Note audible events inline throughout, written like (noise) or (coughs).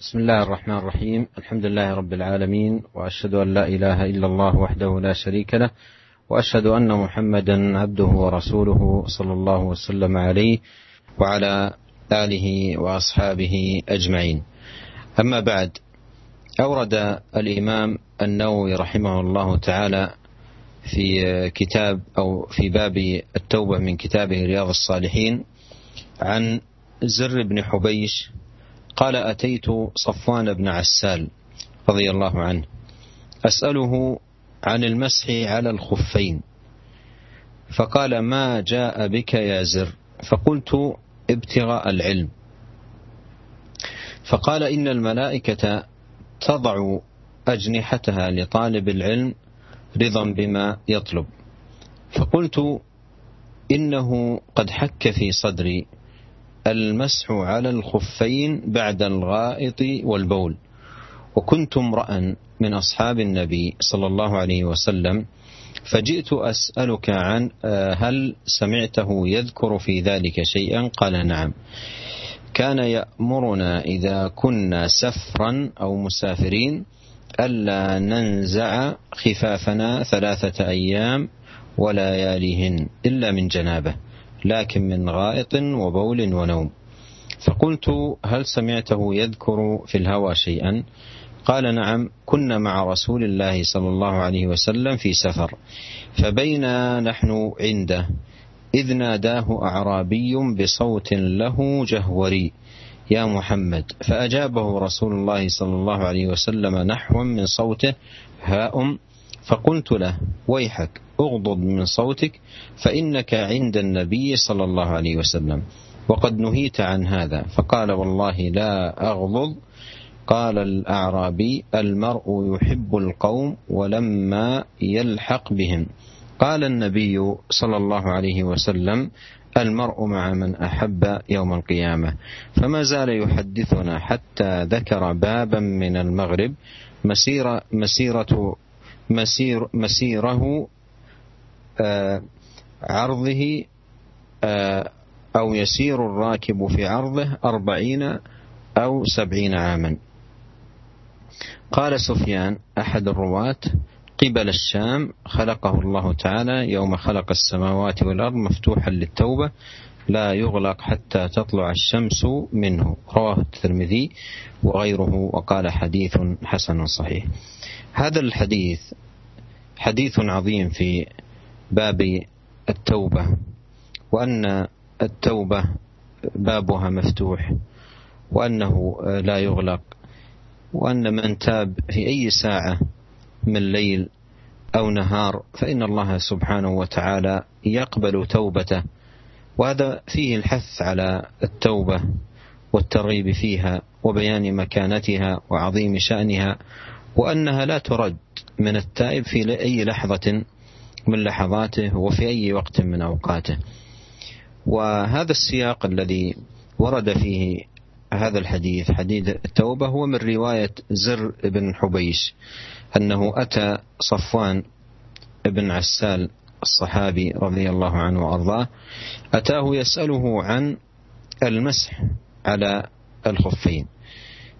بسم الله الرحمن الرحيم. الحمد لله رب العالمين وأشهد أن لا إله إلا الله وحده لا شريك له وأشهد أن محمدا عبده ورسوله صلى الله وسلم عليه وعلى آله وأصحابه أجمعين. أما بعد أورد الإمام النووي رحمه الله تعالى في كتاب أو في باب التوبة من كتابه رياض الصالحين عن زر بن حبيش قال أتيت صفوان بن عسال رضي الله عنه أسأله عن المسح على الخفين. فقال ما جاء بك يا زر؟ فقلت ابتغاء العلم. فقال إن الملائكة تضع أجنحتها لطالب العلم رضا بما يطلب. فقلت إنه قد حك في صدري المسح على الخفين بعد الغائط والبول. وكنت امرأ من أصحاب النبي صلى الله عليه وسلم فجئت أسألك عن هل سمعته يذكر في ذلك شيئا؟ قال نعم. كان يأمرنا إذا كنا سفرا أو مسافرين ألا ننزع خفافنا ثلاثة أيام ولياليهن إلا من جنابه. لكن من غائط وبول ونوم. فقلت هل سمعته يذكر في الهوى شيئا؟ قال نعم كنا مع رسول الله صلى الله عليه وسلم في سفر فبينا نحن عنده إذ ناداه أعرابي بصوت له جهوري يا محمد فأجابه رسول الله صلى الله عليه وسلم نحوا من صوته هاؤم فقلت له ويحك أغضض من صوتك فإنك عند النبي صلى الله عليه وسلم. وقد نهيت عن هذا فقال والله لا أغضض. قال الأعرابي المرء يحب القوم ولما يلحق بهم. قال النبي صلى الله عليه وسلم المرء مع من أحب يوم القيامة. فما زال يحدثنا حتى ذكر بابا من المغرب مسيرة, مسيرة مسير مسيره آه عرضه آه أو يسير الراكب في عرضه أربعين أو سبعين عاما. قال سفيان أحد الرواة قبل الشام خلقه الله تعالى يوم خلق السماوات والأرض مفتوحا للتوبة لا يغلق حتى تطلع الشمس منه. رواه الترمذي وغيره وقال حديث حسن صحيح. هذا الحديث حديث عظيم في باب التوبة وأن التوبة بابها مفتوح وأنه لا يغلق وأن من تاب في أي ساعة من ليل أو نهار فإن الله سبحانه وتعالى يقبل توبته. وهذا فيه الحث على التوبة والترغيب فيها وبيان مكانتها وعظيم شأنها. وأنها لا ترد من التائب في أي لحظة من لحظاته وفي أي وقت من أوقاته. وهذا السياق الذي ورد فيه هذا الحديث حديث التوبة هو من رواية زر بن حبيش أنه أتى صفوان بن عسال الصحابي رضي الله عنه وأرضاه أتاه يسأله عن المسح على الخفين.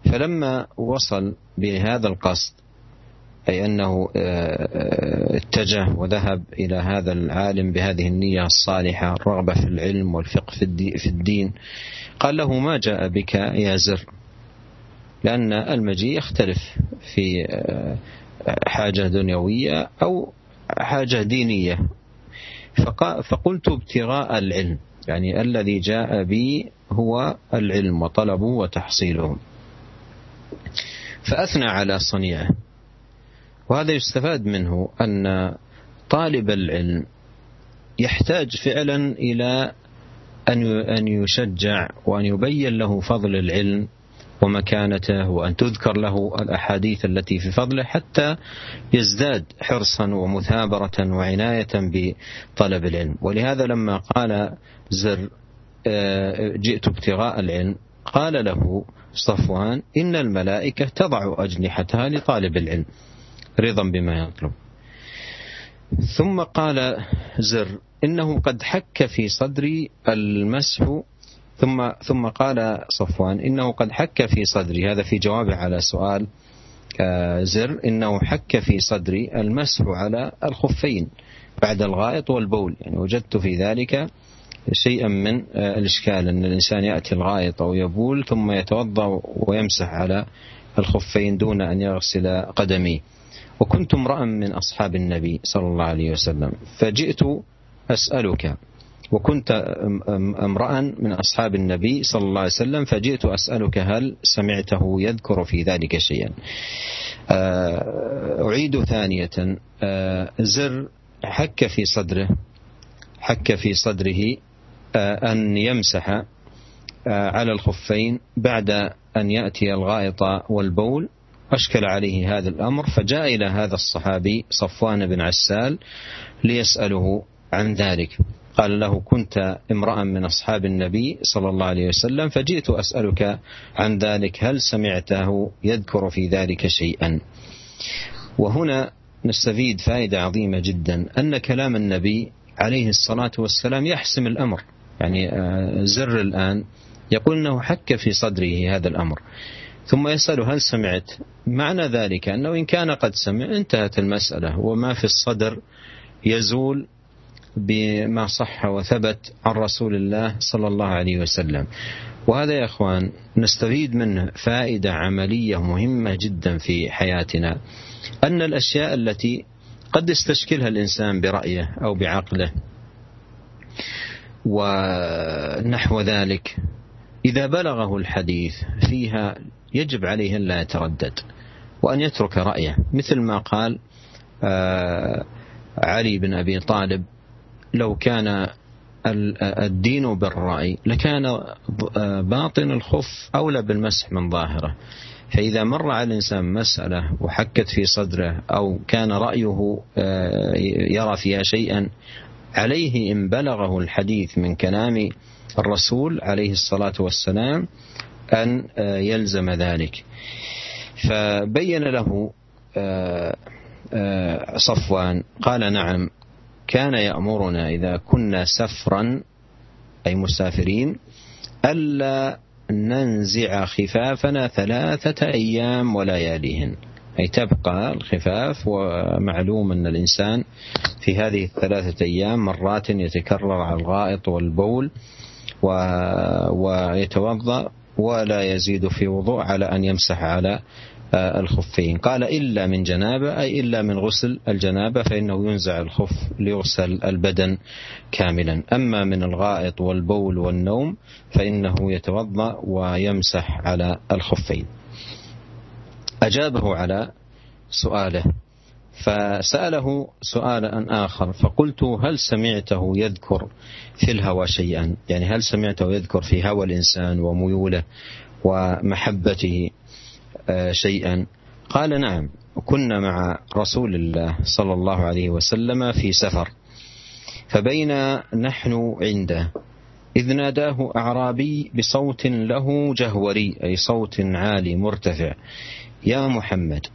فلما وصل بهذا القصد أي أنه اتجه وذهب إلى هذا العالم بهذه النية الصالحة الرغبة في العلم والفقه في الدين قال له ما جاء بك يا زر؟ لأن المجيء يختلف في حاجة دنيوية أو حاجة دينية. فقلت ابتغاء العلم يعني الذي جاء بي هو العلم وطلبه وتحصيله. فأثنى على صنيعه. وهذا يستفاد منه أن طالب العلم يحتاج فعلا إلى أن يشجع وأن يبين له فضل العلم ومكانته وأن تذكر له الأحاديث التي في فضله حتى يزداد حرصا ومثابرة وعناية بطلب العلم. ولهذا لما قال زر جئت ابتغاء العلم قال له صفوان إن الملائكة تضع أجنحتها لطالب العلم رضا بما يطلب. ثم قال زر إنه قد حك في صدري المسح. ثم ثم قال صفوان إنه قد حك في صدري. هذا في جوابه على سؤال آه، زر إنه حك في صدري المسح على الخفين بعد الغائط والبول. يعني وجدت في ذلك شيئا من آه، الإشكال أن الإنسان يأتي الغائط أو يبول ثم يتوضأ ويمسح على الخفين دون أن يغسل قدميه. وكنت امرا من أصحاب النبي صلى الله عليه وسلم فجئت أسألك وكنت امرأ من أصحاب النبي صلى الله عليه وسلم فجئت أسألك هل سمعته يذكر في ذلك شيئا. آه، أعيد ثانية آه، زر حك في صدره حك في صدره أن يمسح على الخفين بعد أن يأتي الغائط والبول. أشكل عليه هذا الأمر فجاء إلى هذا الصحابي صفوان بن عسال ليسأله عن ذلك. قال له كنت امرأ من أصحاب النبي صلى الله عليه وسلم فجئت أسألك عن ذلك هل سمعته يذكر في ذلك شيئا؟ وهنا نستفيد فائدة عظيمة جدا أن كلام النبي عليه الصلاة والسلام يحسم الأمر. يعني آه، زر الآن يقول أنه حك في صدره هذا الأمر. ثم يسأله هل سمعت؟ معنى ذلك أنه إن كان قد سمع انتهت المسألة وما في الصدر يزول بما صح وثبت عن رسول الله صلى الله عليه وسلم. وهذا يا إخوان نستفيد منه فائدة عملية مهمة جدا في حياتنا. أن الأشياء التي قد يستشكلها الإنسان برأيه أو بعقله ونحو ذلك. إذا بلغه الحديث فيها يجب عليه أن لا يتردد وأن يترك رأيه. مثل ما قال آه، علي بن أبي طالب لو كان الدين بالرأي لكان باطن الخف أولى بالمسح من ظاهره. فإذا مر على الإنسان مسألة وحكت في صدره أو كان رأيه آه، يرى فيها شيئا عليه إن بلغه الحديث من كلام الرسول عليه الصلاة والسلام أن آه، يلزم ذلك. فبين له آه، صفوان قال نعم كان يأمرنا إذا كنا سفرا أي مسافرين ألا ننزع خفافنا ثلاثة أيام ولياليهن. أي تبقى الخفاف ومعلوم أن الإنسان في هذه الثلاثة أيام مرات يتكرر على الغائط والبول و... ويتوضأ ولا يزيد في وضوء على أن يمسح على آه، الخفين. قال إلا من جنابة أي إلا من غسل الجنابة فإنه ينزع الخف ليغسل البدن كاملا. أما من الغائط والبول والنوم فإنه يتوضأ ويمسح على الخفين. أجابه على سؤاله فسأله سؤالا آخر فقلت هل سمعته يذكر في الهوى شيئا؟ يعني هل سمعته يذكر في هوى الإنسان وميوله ومحبته آه، شيئا؟ قال نعم كنا مع رسول الله صلى الله عليه وسلم في سفر فبين نحن عنده إذ ناداه أعرابي بصوت له جهوري أي صوت عالي مرتفع يا محمد.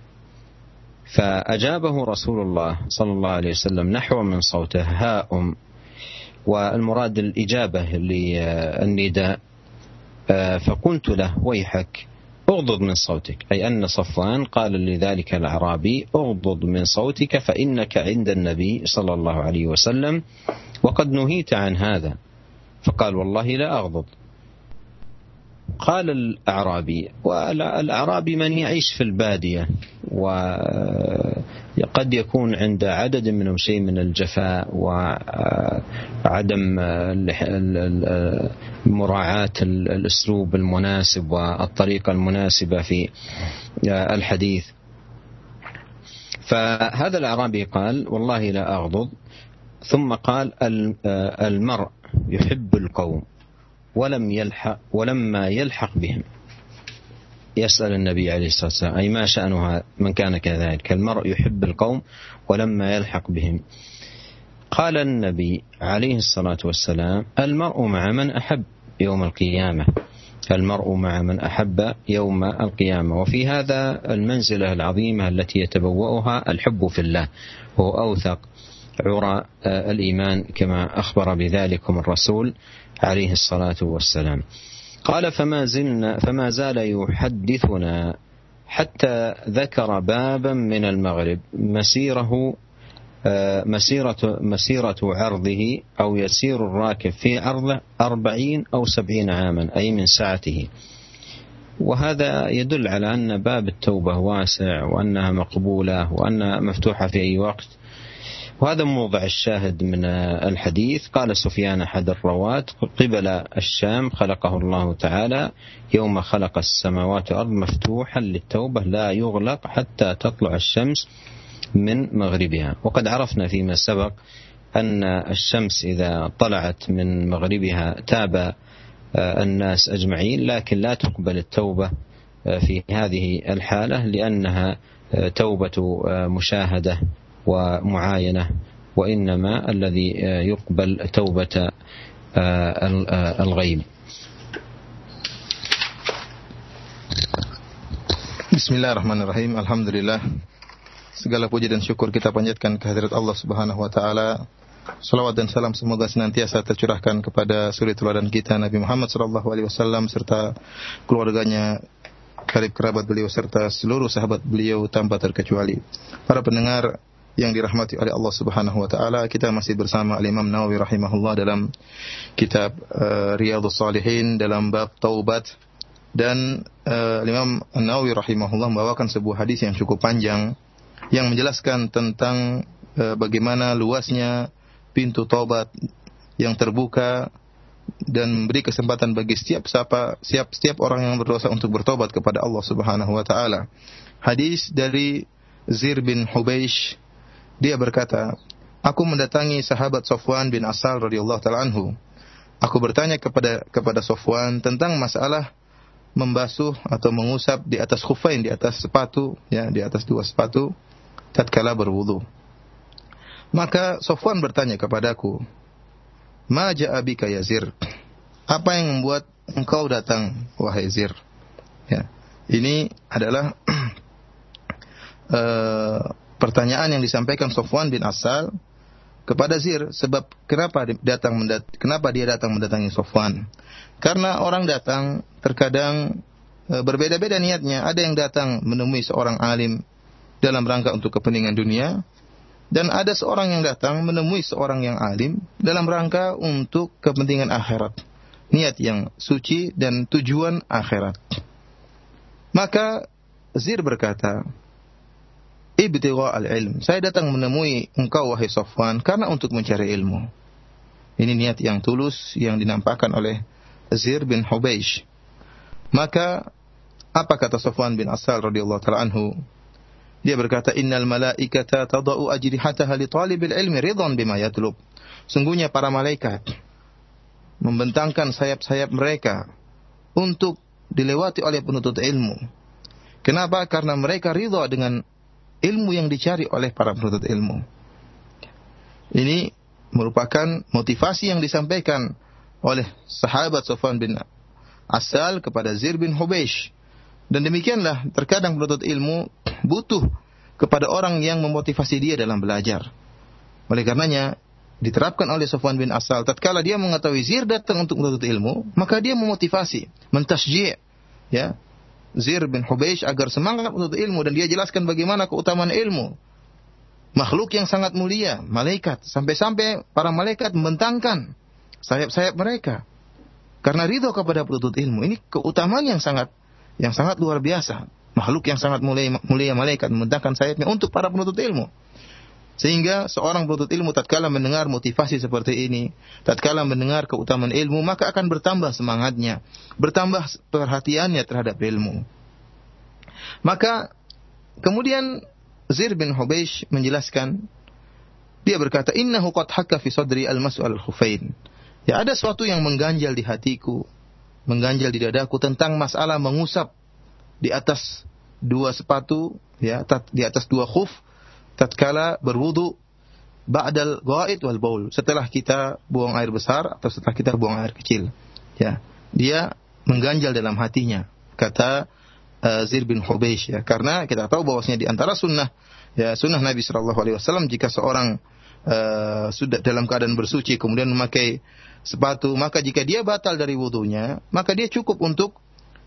فأجابه رسول الله صلى الله عليه وسلم نحو من صوته ها أم والمراد الإجابة للنداء آه، فقلت له ويحك أغضض من صوتك. أي أن صفوان قال لذلك الأعرابي أغضض من صوتك فإنك عند النبي صلى الله عليه وسلم وقد نهيت عن هذا. فقال والله لا أغضض. قال الأعرابي والأعرابي من يعيش في البادية وقد يكون عند عدد منهم شيء من الجفاء وعدم مراعاة الأسلوب المناسب والطريقة المناسبة في الحديث. فهذا الأعرابي قال والله لا أغضض. ثم قال المرء يحب القوم. ولم يلحق ولما يلحق بهم. يسأل النبي عليه الصلاة والسلام أي ما شأنها من كان كذلك. المرء يحب القوم ولما يلحق بهم. قال النبي عليه الصلاة والسلام المرء مع من أحب يوم القيامة. المرء مع من أحب يوم القيامة. وفي هذا المنزلة العظيمة التي يتبوأها الحب في الله. هو أوثق عرى الإيمان كما أخبر بذلكم الرسول. عليه الصلاة والسلام. قال فما زلنا فما زال يحدثنا حتى ذكر بابا من المغرب مسيره آه، مسيرة مسيرة عرضه أو يسير الراكب في عرضه أربعين أو سبعين عاما أي من ساعته. وهذا يدل على أن باب التوبة واسع وأنها مقبولة وأنها مفتوحة في أي وقت. وهذا موضع الشاهد من الحديث. قال سفيان أحد الرواة قبل الشام خلقه الله تعالى يوم خلق السماوات والأرض مفتوحا للتوبة لا يغلق حتى تطلع الشمس من مغربها. وقد عرفنا فيما سبق أن الشمس إذا طلعت من مغربها تاب الناس أجمعين لكن لا تقبل التوبة في هذه الحالة لأنها توبة مشاهدة ومعاينة وإنما الذي يقبل توبة الغيب Bismillahirrahmanirrahim. Alhamdulillah. Segala puji dan syukur kita panjatkan kehadirat Allah Subhanahu wa taala. Salawat dan salam semoga senantiasa tercurahkan kepada suri teladan kita Nabi Muhammad sallallahu alaihi wasallam serta keluarganya, karib kerabat beliau serta seluruh sahabat beliau tanpa terkecuali. Para pendengar yang dirahmati oleh Allah Subhanahu wa taala, kita masih bersama Al Imam Nawawi rahimahullah dalam kitab uh, Riyadhus Shalihin dalam bab taubat dan uh, Imam Nawawi rahimahullah membawakan sebuah hadis yang cukup panjang yang menjelaskan tentang uh, bagaimana luasnya pintu taubat yang terbuka dan memberi kesempatan bagi setiap siapa siap setiap orang yang berdosa untuk bertobat kepada Allah Subhanahu wa taala. Hadis dari Zir bin Hubeish dia berkata, Aku mendatangi sahabat Sofwan bin Asal radhiyallahu taala anhu. Aku bertanya kepada kepada Sofwan tentang masalah membasuh atau mengusap di atas khufain, di atas sepatu, ya, di atas dua sepatu tatkala berwudu. Maka Sofwan bertanya kepadaku, "Ma ja'a bika ya Zir?" Apa yang membuat engkau datang wahai Zir? Ya. Ini adalah uh, (clears throat) pertanyaan yang disampaikan Sofwan bin Asal kepada Zir sebab kenapa datang mendat kenapa dia datang mendatangi Sofwan? Karena orang datang terkadang e, berbeda-beda niatnya. Ada yang datang menemui seorang alim dalam rangka untuk kepentingan dunia dan ada seorang yang datang menemui seorang yang alim dalam rangka untuk kepentingan akhirat. Niat yang suci dan tujuan akhirat. Maka Zir berkata, ibtigha al-ilm. Saya datang menemui engkau wahai Safwan karena untuk mencari ilmu. Ini niat yang tulus yang dinampakkan oleh Zir bin Hubeish. Maka apa kata Safwan bin Asal radhiyallahu taala anhu? Dia berkata, "Innal malaikata tadau ajrihataha li talibil ilmi ridhan bima yatlub." Sungguhnya para malaikat membentangkan sayap-sayap mereka untuk dilewati oleh penuntut ilmu. Kenapa? Karena mereka ridha dengan ilmu yang dicari oleh para penuntut ilmu. Ini merupakan motivasi yang disampaikan oleh sahabat Sofwan bin Asal kepada Zir bin Hubeish. Dan demikianlah terkadang penuntut ilmu butuh kepada orang yang memotivasi dia dalam belajar. Oleh karenanya diterapkan oleh Sofwan bin Asal tatkala dia mengetahui Zir datang untuk menuntut ilmu, maka dia memotivasi, mentasji' ya, Zir bin Hubeish agar semangat untuk ilmu dan dia jelaskan bagaimana keutamaan ilmu. Makhluk yang sangat mulia, malaikat. Sampai-sampai para malaikat membentangkan sayap-sayap mereka. Karena ridho kepada penuntut ilmu. Ini keutamaan yang sangat yang sangat luar biasa. Makhluk yang sangat mulia, mulia malaikat membentangkan sayapnya untuk para penuntut ilmu. Sehingga seorang penuntut ilmu tatkala mendengar motivasi seperti ini, tatkala mendengar keutamaan ilmu, maka akan bertambah semangatnya, bertambah perhatiannya terhadap ilmu. Maka kemudian Zir bin Hubeish menjelaskan, dia berkata, Innahu qad hakka fi sadri al-mas'al al-khufain. Ya ada sesuatu yang mengganjal di hatiku, mengganjal di dadaku tentang masalah mengusap di atas dua sepatu, ya, di atas dua khuf, tatkala berwudu ba'dal ghaid wal baul setelah kita buang air besar atau setelah kita buang air kecil. Ya dia mengganjal dalam hatinya kata uh, Zir bin Hubeish ya. Karena kita tahu bahwasanya di antara sunnah ya sunnah Nabi Shallallahu alaihi wasallam jika seorang uh, sudah dalam keadaan bersuci kemudian memakai sepatu, maka jika dia batal dari wudhunya, maka dia cukup untuk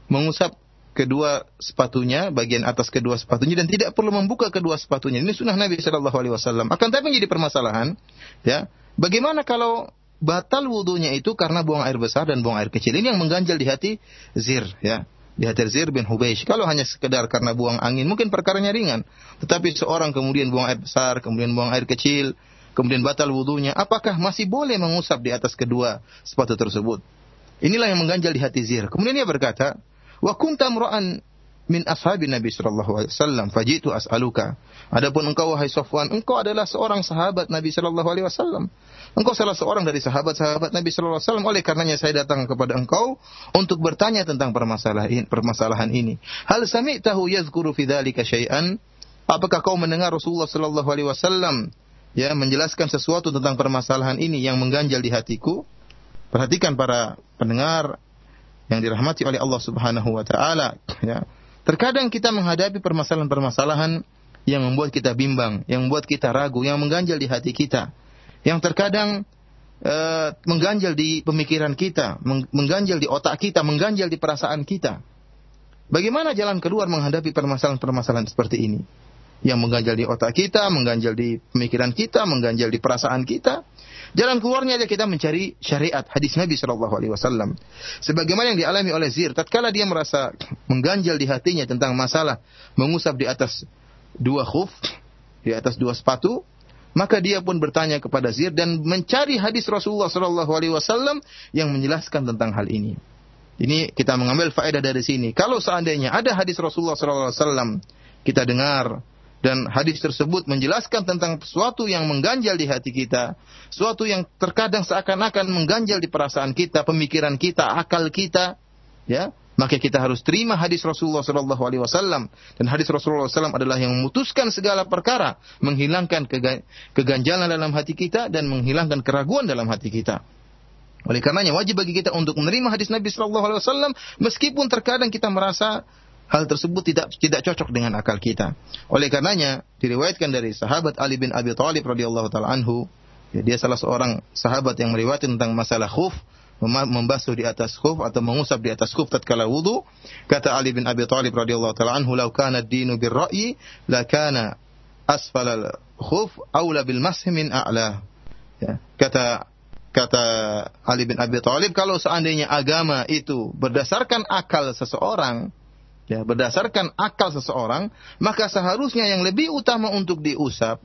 mengusap kedua sepatunya, bagian atas kedua sepatunya dan tidak perlu membuka kedua sepatunya. Ini sunnah Nabi Shallallahu Alaihi Wasallam. Akan tapi menjadi permasalahan, ya, bagaimana kalau batal wudhunya itu karena buang air besar dan buang air kecil. Ini yang mengganjal di hati Zir, ya. Di hati Zir bin Hubeish. Kalau hanya sekedar karena buang angin, mungkin perkaranya ringan. Tetapi seorang kemudian buang air besar, kemudian buang air kecil, kemudian batal wudhunya, apakah masih boleh mengusap di atas kedua sepatu tersebut? Inilah yang mengganjal di hati Zir. Kemudian dia berkata, Wa kunta mra'an min ashabi Nabi sallallahu alaihi wasallam fajitu as'aluka. Adapun engkau wahai Safwan, engkau adalah seorang sahabat Nabi sallallahu alaihi wasallam. Engkau salah seorang dari sahabat-sahabat Nabi sallallahu alaihi wasallam. Oleh karenanya saya datang kepada engkau untuk bertanya tentang permasalahan permasalahan ini. Hal sami'tahu yadhkuru fi dzalika syai'an? Apakah kau mendengar Rasulullah sallallahu alaihi wasallam ya menjelaskan sesuatu tentang permasalahan ini yang mengganjal di hatiku? Perhatikan para pendengar yang dirahmati oleh Allah Subhanahu wa taala ya. Terkadang kita menghadapi permasalahan-permasalahan yang membuat kita bimbang, yang membuat kita ragu, yang mengganjal di hati kita. Yang terkadang uh, mengganjal di pemikiran kita, mengganjal di otak kita, mengganjal di perasaan kita. Bagaimana jalan keluar menghadapi permasalahan-permasalahan seperti ini? Yang mengganjal di otak kita, mengganjal di pemikiran kita, mengganjal di perasaan kita. Jalan keluarnya aja kita mencari syariat hadis Nabi Shallallahu Alaihi Wasallam. Sebagaimana yang dialami oleh Zir, tatkala dia merasa mengganjal di hatinya tentang masalah mengusap di atas dua khuf, di atas dua sepatu, maka dia pun bertanya kepada Zir dan mencari hadis Rasulullah Shallallahu Alaihi Wasallam yang menjelaskan tentang hal ini. Ini kita mengambil faedah dari sini. Kalau seandainya ada hadis Rasulullah Wasallam kita dengar, dan hadis tersebut menjelaskan tentang sesuatu yang mengganjal di hati kita, sesuatu yang terkadang seakan-akan mengganjal di perasaan kita, pemikiran kita, akal kita, ya, maka kita harus terima hadis Rasulullah Shallallahu Alaihi Wasallam dan hadis Rasulullah SAW adalah yang memutuskan segala perkara, menghilangkan keganjalan dalam hati kita dan menghilangkan keraguan dalam hati kita. Oleh karenanya wajib bagi kita untuk menerima hadis Nabi Shallallahu Alaihi Wasallam meskipun terkadang kita merasa hal tersebut tidak tidak cocok dengan akal kita. Oleh karenanya diriwayatkan dari sahabat Ali bin Abi Thalib radhiyallahu taala anhu, ya, dia salah seorang sahabat yang meriwayatkan tentang masalah khuf, membasuh di atas khuf atau mengusap di atas khuf tatkala wudu. Kata Ali bin Abi Thalib radhiyallahu taala anhu, "Lau kana ad-dinu bir-ra'yi, la kana asfal khuf aula bil mashi min a'la." Ya, kata kata Ali bin Abi Thalib kalau seandainya agama itu berdasarkan akal seseorang ya berdasarkan akal seseorang, maka seharusnya yang lebih utama untuk diusap,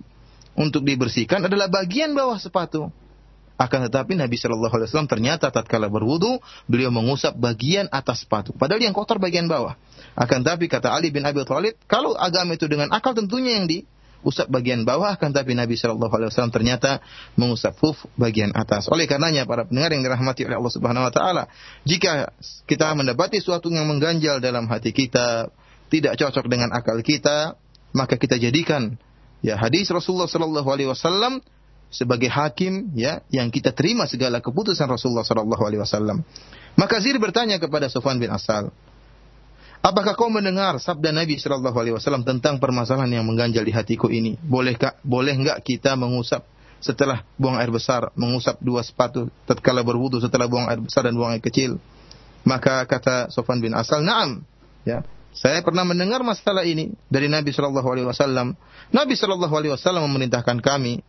untuk dibersihkan adalah bagian bawah sepatu. Akan tetapi Nabi Shallallahu Alaihi Wasallam ternyata tatkala berwudu beliau mengusap bagian atas sepatu, padahal yang kotor bagian bawah. Akan tetapi kata Ali bin Abi Thalib, kalau agama itu dengan akal tentunya yang di usap bagian bawah kan tapi Nabi Shallallahu alaihi wasallam ternyata mengusap huf bagian atas. Oleh karenanya para pendengar yang dirahmati oleh Allah Subhanahu wa taala, jika kita mendapati sesuatu yang mengganjal dalam hati kita, tidak cocok dengan akal kita, maka kita jadikan ya hadis Rasulullah Shallallahu alaihi wasallam sebagai hakim ya yang kita terima segala keputusan Rasulullah Shallallahu alaihi wasallam. Maka Zir bertanya kepada Sufyan bin Asal, Apakah kau mendengar sabda Nabi Shallallahu Alaihi Wasallam tentang permasalahan yang mengganjal di hatiku ini? Bolehkah, boleh enggak kita mengusap setelah buang air besar, mengusap dua sepatu tatkala berwudu setelah buang air besar dan buang air kecil? Maka kata Sofan bin Asal, "Na'am." Ya, saya pernah mendengar masalah ini dari Nabi Shallallahu Alaihi Wasallam. Nabi Shallallahu Alaihi Wasallam memerintahkan kami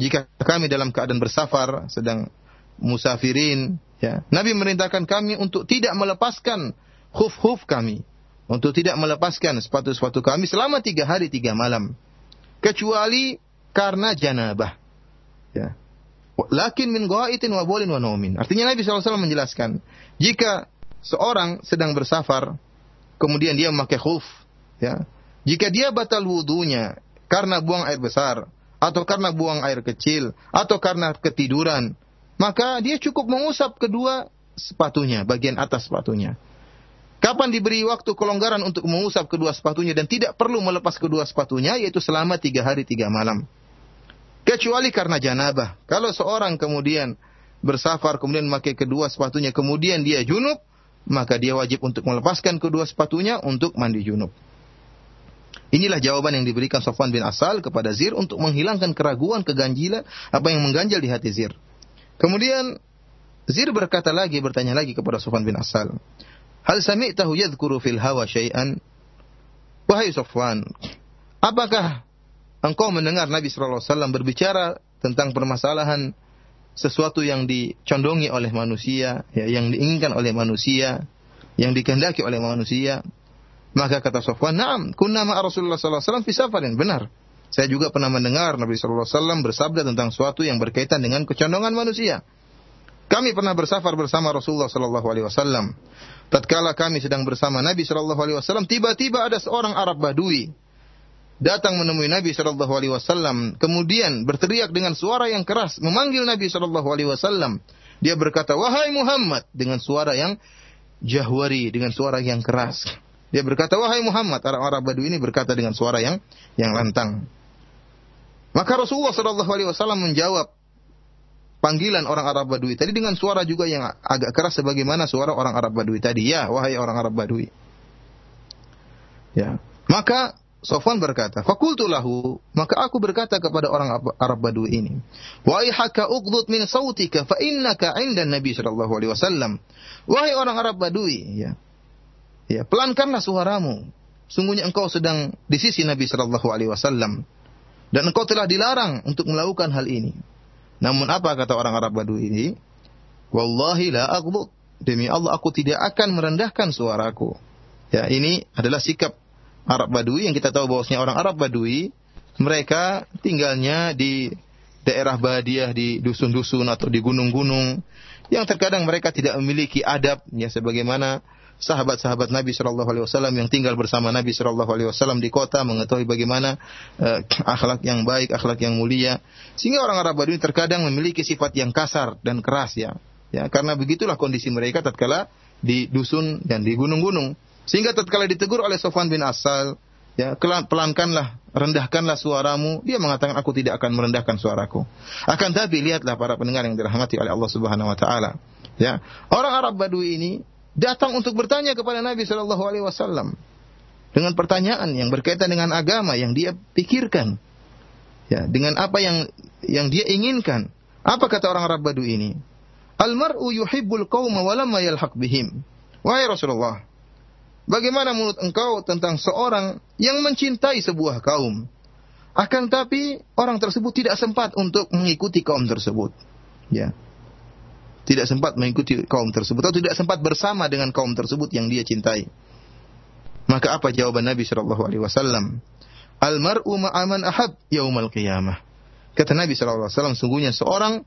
jika kami dalam keadaan bersafar, sedang musafirin, ya, Nabi memerintahkan kami untuk tidak melepaskan khuf-khuf kami, untuk tidak melepaskan sepatu-sepatu kami selama tiga hari tiga malam. Kecuali karena janabah. Ya. Lakin min ghaitin wa bolin wa naumin. Artinya Nabi SAW menjelaskan jika seorang sedang bersafar kemudian dia memakai khuf ya. Jika dia batal wudunya karena buang air besar atau karena buang air kecil atau karena ketiduran maka dia cukup mengusap kedua sepatunya bagian atas sepatunya Kapan diberi waktu kelonggaran untuk mengusap kedua sepatunya dan tidak perlu melepas kedua sepatunya, yaitu selama tiga hari tiga malam. Kecuali karena janabah. Kalau seorang kemudian bersafar, kemudian memakai kedua sepatunya, kemudian dia junub, maka dia wajib untuk melepaskan kedua sepatunya untuk mandi junub. Inilah jawaban yang diberikan Sofwan bin Asal kepada Zir untuk menghilangkan keraguan, keganjilan, apa yang mengganjal di hati Zir. Kemudian Zir berkata lagi, bertanya lagi kepada Sofwan bin Asal. Hal sami'tahu yadhkuru fil hawa syai'an? Wahai Sofwan, apakah engkau mendengar Nabi SAW berbicara tentang permasalahan sesuatu yang dicondongi oleh manusia, ya, yang diinginkan oleh manusia, yang dikehendaki oleh manusia? Maka kata Sofwan, "Na'am, kunna Rasulullah sallallahu alaihi wasallam fi safarin." Benar. Saya juga pernah mendengar Nabi sallallahu alaihi wasallam bersabda tentang sesuatu yang berkaitan dengan kecondongan manusia. Kami pernah bersafar bersama Rasulullah sallallahu alaihi wasallam. Tatkala kami sedang bersama Nabi sallallahu alaihi wasallam, tiba-tiba ada seorang Arab Badui datang menemui Nabi sallallahu alaihi wasallam, kemudian berteriak dengan suara yang keras memanggil Nabi sallallahu alaihi wasallam. Dia berkata, "Wahai Muhammad," dengan suara yang jahwari, dengan suara yang keras. Dia berkata, "Wahai Muhammad," orang-orang Badui ini berkata dengan suara yang yang lantang. Maka Rasulullah Shallallahu alaihi wasallam menjawab panggilan orang Arab Badui tadi dengan suara juga yang agak keras sebagaimana suara orang Arab Badui tadi. Ya, wahai orang Arab Badui. Ya. Maka Sofwan berkata, "Fakultu lahu," maka aku berkata kepada orang Arab Badui ini, "Wahai haka uqdud min sautika fa innaka 'inda Nabi sallallahu alaihi wasallam." Wahai orang Arab Badui, ya. Ya, pelankanlah suaramu. Sungguhnya engkau sedang di sisi Nabi Shallallahu Alaihi Wasallam dan engkau telah dilarang untuk melakukan hal ini. Namun apa kata orang Arab Badui ini? Wallahi la aghlud. Demi Allah aku tidak akan merendahkan suaraku. Ya, ini adalah sikap Arab Badui yang kita tahu bahwasanya orang Arab Badui mereka tinggalnya di daerah badiah di dusun-dusun atau di gunung-gunung yang terkadang mereka tidak memiliki adab ya sebagaimana sahabat-sahabat Nabi Shallallahu Alaihi Wasallam yang tinggal bersama Nabi Shallallahu Alaihi Wasallam di kota mengetahui bagaimana uh, akhlak yang baik, akhlak yang mulia. Sehingga orang Arab Badui terkadang memiliki sifat yang kasar dan keras ya. Ya, karena begitulah kondisi mereka tatkala di dusun dan di gunung-gunung. Sehingga tatkala ditegur oleh Sofwan bin Asal, ya pelankanlah, rendahkanlah suaramu. Dia mengatakan aku tidak akan merendahkan suaraku. Akan tapi lihatlah para pendengar yang dirahmati oleh Allah Subhanahu wa taala. Ya, orang Arab Badui ini datang untuk bertanya kepada Nabi Shallallahu Alaihi Wasallam dengan pertanyaan yang berkaitan dengan agama yang dia pikirkan, ya dengan apa yang yang dia inginkan. Apa kata orang Arab Badu ini? Almaru yuhibbul qauma walamma yalhaq bihim. Wahai Rasulullah, bagaimana menurut engkau tentang seorang yang mencintai sebuah kaum? Akan tapi orang tersebut tidak sempat untuk mengikuti kaum tersebut. Ya tidak sempat mengikuti kaum tersebut atau tidak sempat bersama dengan kaum tersebut yang dia cintai. Maka apa jawaban Nabi Shallallahu Alaihi Wasallam? Al mar'u ma'aman ahab yaumal qiyamah. Kata Nabi Shallallahu Alaihi Wasallam, sungguhnya seorang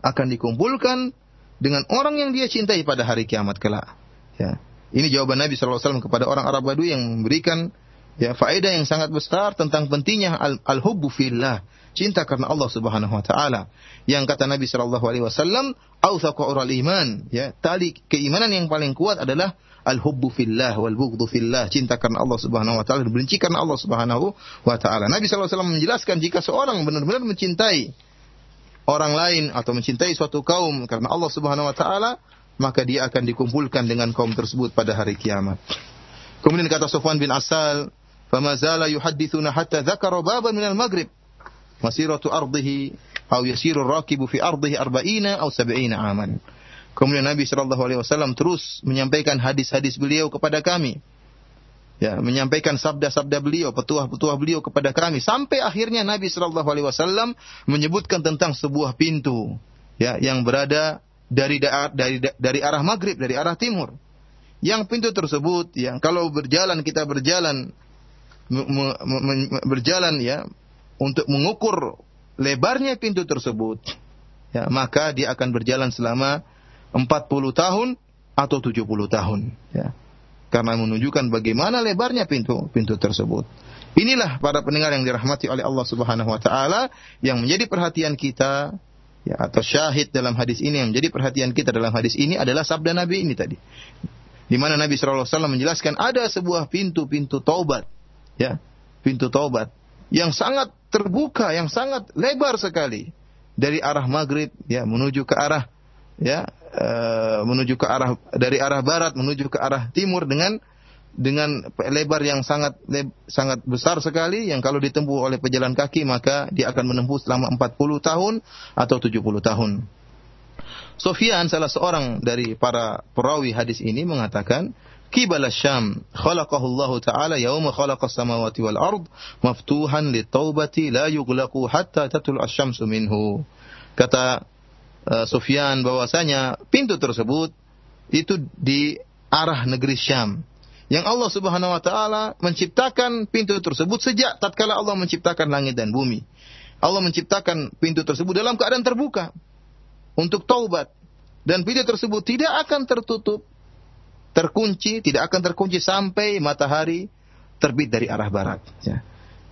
akan dikumpulkan dengan orang yang dia cintai pada hari kiamat kelak. Ya. Ini jawaban Nabi Shallallahu Alaihi Wasallam kepada orang Arab Badui yang memberikan ya faedah yang sangat besar tentang pentingnya al-hubbu al fillah, cinta karena Allah Subhanahu wa taala. Yang kata Nabi sallallahu alaihi wasallam, "Authaqu ural iman." Ya, tali keimanan yang paling kuat adalah al-hubbu fillah wal bughdhu fillah, cinta karena Allah Subhanahu wa taala, benci karena Allah Subhanahu wa taala. Nabi sallallahu alaihi wasallam menjelaskan jika seorang benar-benar mencintai orang lain atau mencintai suatu kaum karena Allah Subhanahu wa taala, maka dia akan dikumpulkan dengan kaum tersebut pada hari kiamat. Kemudian kata Sufyan bin Asal, "Famazala yuhaddithuna hatta dzakara baban minal maghrib." masiratu ardihi au yasiru rakibu fi ardihi arba'ina au sab'ina aman. Kemudian Nabi Shallallahu Alaihi Wasallam terus menyampaikan hadis-hadis beliau kepada kami, ya menyampaikan sabda-sabda beliau, petuah-petuah beliau kepada kami sampai akhirnya Nabi Shallallahu Alaihi Wasallam menyebutkan tentang sebuah pintu, ya yang berada dari da dari dari arah maghrib, dari arah timur. Yang pintu tersebut, yang kalau berjalan kita berjalan berjalan ya untuk mengukur lebarnya pintu tersebut ya maka dia akan berjalan selama 40 tahun atau 70 tahun ya. Karena menunjukkan bagaimana lebarnya pintu pintu tersebut. Inilah para pendengar yang dirahmati oleh Allah Subhanahu wa taala yang menjadi perhatian kita ya atau syahid dalam hadis ini yang menjadi perhatian kita dalam hadis ini adalah sabda Nabi ini tadi. Di mana Nabi SAW menjelaskan ada sebuah pintu-pintu taubat ya pintu taubat yang sangat terbuka, yang sangat lebar sekali dari arah maghrib ya menuju ke arah ya e, menuju ke arah dari arah barat menuju ke arah timur dengan dengan lebar yang sangat sangat besar sekali yang kalau ditempuh oleh pejalan kaki maka dia akan menempuh selama 40 tahun atau 70 tahun. Sofyan salah seorang dari para perawi hadis ini mengatakan Kibal Syam khalaqahu Allah taala yauma khalaqas samawati wal ard maftuhan litaubati la yughlaqu hatta tatul asy-syamsu minhu. Kata uh, Sufyan bahwasanya pintu tersebut itu di arah negeri Syam. Yang Allah Subhanahu wa taala menciptakan pintu tersebut sejak tatkala Allah menciptakan langit dan bumi. Allah menciptakan pintu tersebut dalam keadaan terbuka untuk taubat dan pintu tersebut tidak akan tertutup terkunci, tidak akan terkunci sampai matahari terbit dari arah barat. Ya.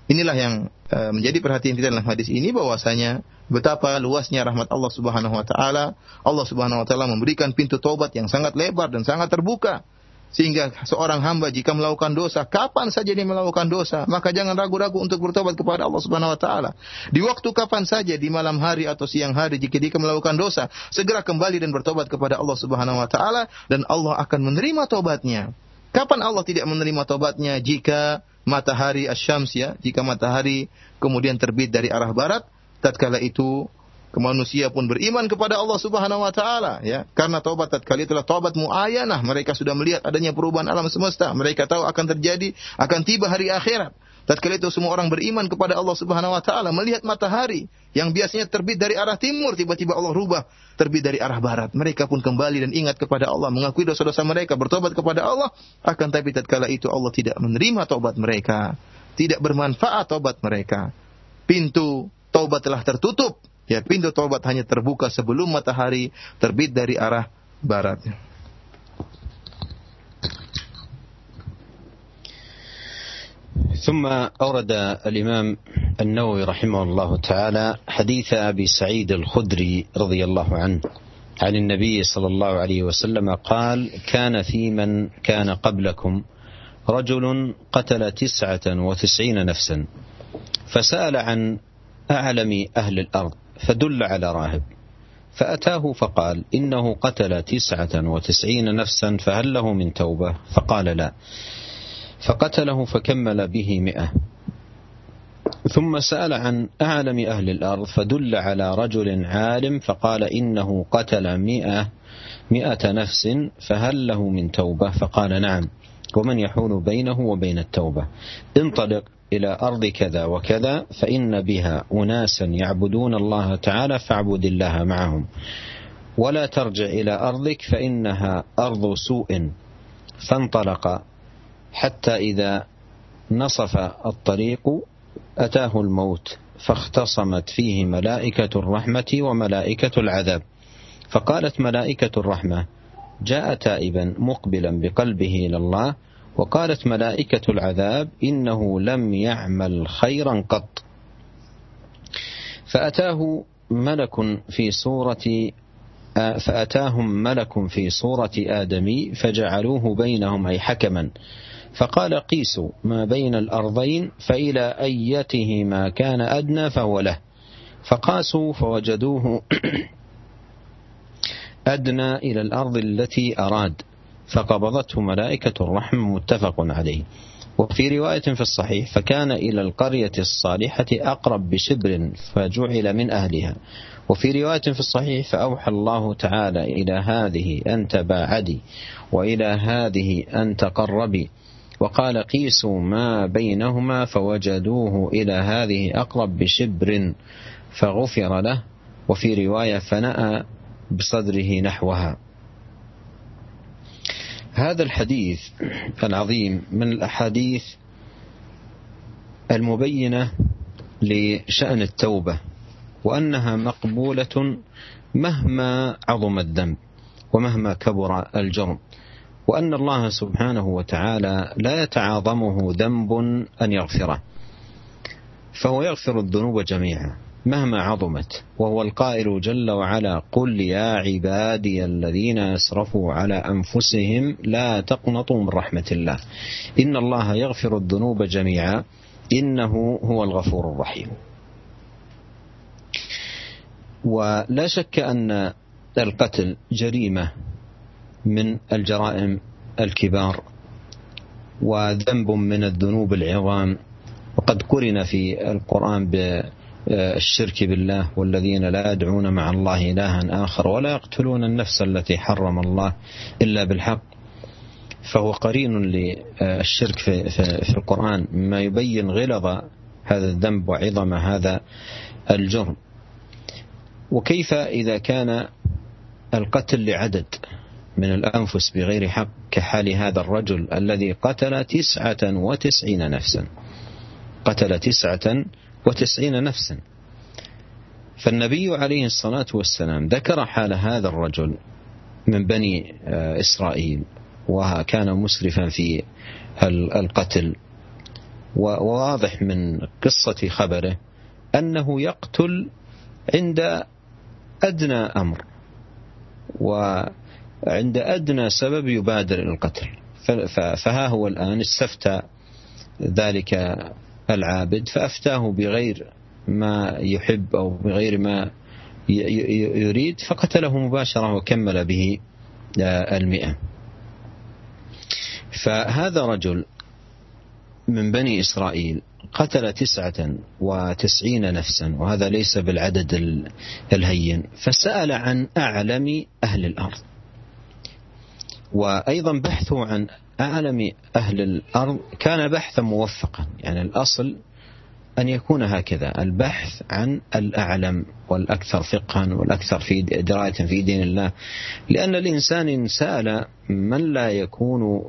Inilah yang uh, menjadi perhatian kita dalam hadis ini bahwasanya betapa luasnya rahmat Allah Subhanahu wa taala. Allah Subhanahu wa taala memberikan pintu taubat yang sangat lebar dan sangat terbuka sehingga seorang hamba jika melakukan dosa, kapan saja dia melakukan dosa, maka jangan ragu-ragu untuk bertobat kepada Allah Subhanahu wa taala. Di waktu kapan saja, di malam hari atau siang hari jika dia melakukan dosa, segera kembali dan bertobat kepada Allah Subhanahu wa taala dan Allah akan menerima tobatnya. Kapan Allah tidak menerima tobatnya jika matahari asyams ya, jika matahari kemudian terbit dari arah barat, tatkala itu manusia pun beriman kepada Allah Subhanahu wa taala ya. Karena taubat tatkala itulah taubat muayyanah mereka sudah melihat adanya perubahan alam semesta. Mereka tahu akan terjadi akan tiba hari akhirat. Tatkala itu semua orang beriman kepada Allah Subhanahu wa taala melihat matahari yang biasanya terbit dari arah timur tiba-tiba Allah rubah terbit dari arah barat. Mereka pun kembali dan ingat kepada Allah mengakui dosa-dosa mereka bertobat kepada Allah. Akan tapi tatkala itu Allah tidak menerima taubat mereka tidak bermanfaat taubat mereka. Pintu taubat telah tertutup Ya, pintu taubat hanya terbuka sebelum matahari terbit dari arah barat. ثم أورد الإمام النووي رحمه الله تعالى حديث أبي سعيد الخدري رضي الله عنه عن النبي صلى الله عليه وسلم قال كان في من كان قبلكم رجل قتل تسعة وتسعين نفسا فسأل عن أعلم أهل الأرض فدل على راهب. فأتاه فقال إنه قتل تسعة وتسعين نفسا فهل له من توبة؟ فقال لا. فقتله فكمل به مئة. ثم سأل عن أعلم أهل الأرض فدل على رجل عالم فقال إنه قتل مئة مئة نفس فهل له من توبة؟ فقال نعم. ومن يحول بينه وبين التوبة. انطلق. إلى أرض كذا وكذا فإن بها أناسا يعبدون الله تعالى فاعبد الله معهم. ولا ترجع إلى أرضك فإنها أرض سوء فانطلق حتى إذا نصف الطريق أتاه الموت فاختصمت فيه ملائكة الرحمة وملائكة العذاب. فقالت ملائكة الرحمة جاء تائبا مقبلا بقلبه إلى الله وقالت ملائكة العذاب إنه لم يعمل خيرا قط. فأتاه ملك في صورة فأتاهم ملك في صورة آدمي فجعلوه بينهم أي حكما. فقال قيسوا ما بين الأرضين فإلى أيتهما كان أدنى فهو له. فقاسوا فوجدوه (coughs) أدنى إلى الأرض التي أراد. فقبضته ملائكة الرحم متفق عليه. وفي رواية في الصحيح فكان إلى القرية الصالحة أقرب بشبر فجعل من أهلها. وفي رواية في الصحيح فأوحى الله تعالى إلى هذه أن تباعدي وإلى هذه أن تقربي. وقال قيسوا ما بينهما فوجدوه إلى هذه أقرب بشبر فغفر له. وفي رواية فنأى بصدره نحوها. هذا الحديث العظيم من الأحاديث المبينة لشأن التوبة وأنها مقبولة مهما عظم الذنب ومهما كبر الجرم وأن الله سبحانه وتعالى لا يتعاظمه ذنب أن يغفره فهو يغفر الذنوب جميعا. مهما عظمت وهو القائل جل وعلا قل يا عبادي الذين أسرفوا على أنفسهم لا تقنطوا من رحمة الله. إن الله يغفر الذنوب جميعا إنه هو الغفور الرحيم. ولا شك أن القتل جريمة من الجرائم الكبار وذنب من الذنوب العظام. وقد قرن في القرآن بالشرك بالله والذين لا يدعون مع الله إلها آخر ولا يقتلون النفس التي حرم الله إلا بالحق. فهو قرين للشرك في, في, في القرآن مما يبين غلظ هذا الذنب وعظم هذا الجرم. وكيف إذا كان القتل لعدد من الأنفس بغير حق كحال هذا الرجل الذي قتل تسعة وتسعين نفسا؟ قتل تسعة وتسعين نفسا. فالنبي عليه الصلاة والسلام ذكر حال هذا الرجل من بني إسرائيل وكان مسرفا في القتل. وواضح من قصة خبره أنه يقتل عند أدنى أمر وعند أدنى سبب يبادر القتل. فها هو الآن استفتى ذلك العابد فأفتاه بغير ما يحب أو بغير ما يريد فقتله مباشرة وكمل به المئة. فهذا رجل من بني إسرائيل قتل تسعة وتسعين نفسا وهذا ليس بالعدد الهين. فسأل عن أعلم أهل الأرض وأيضا بحثه عن أعلم أهل الأرض كان بحثا موفقا يعني الأصل أن يكون هكذا البحث عن الأعلم والأكثر فقها والأكثر في دراية في دين الله. لأن الإنسان إن سأل من لا يكون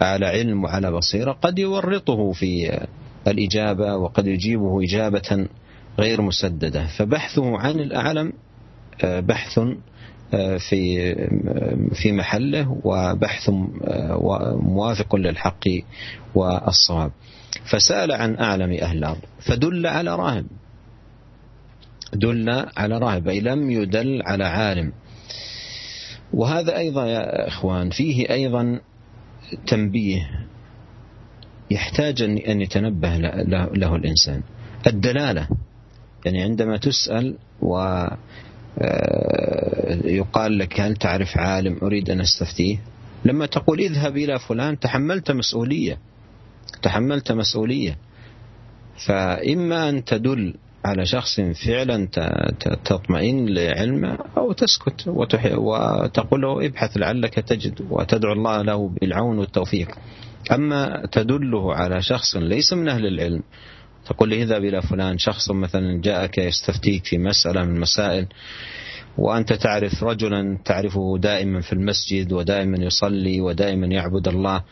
على علم وعلى بصيرة قد يورطه في الإجابة وقد يجيبه إجابة غير مسددة. فبحثه عن الأعلم آه، بحث في في محله وبحث موافق للحق والصواب. فسأل عن أعلم أهل الأرض فدل على راهب. دل على راهب أي لم يدل على عالم. وهذا أيضا يا إخوان فيه أيضا تنبيه يحتاج أن يتنبه له الإنسان. الدلالة يعني عندما تسأل و يقال لك هل تعرف عالم أريد أن أستفتيه؟ لما تقول اذهب إلى فلان تحملت مسؤولية. تحملت مسؤولية. فإما أن تدل على شخص فعلا تطمئن لعلمه أو تسكت وتقول له ابحث لعلك تجد وتدعو الله له بالعون والتوفيق. أما تدله على شخص ليس من أهل العلم تقول لي اذهب إلى فلان شخص مثلا جاءك يستفتيك في مسألة من المسائل وأنت تعرف رجلا تعرفه دائما في المسجد ودائما يصلي ودائما يعبد الله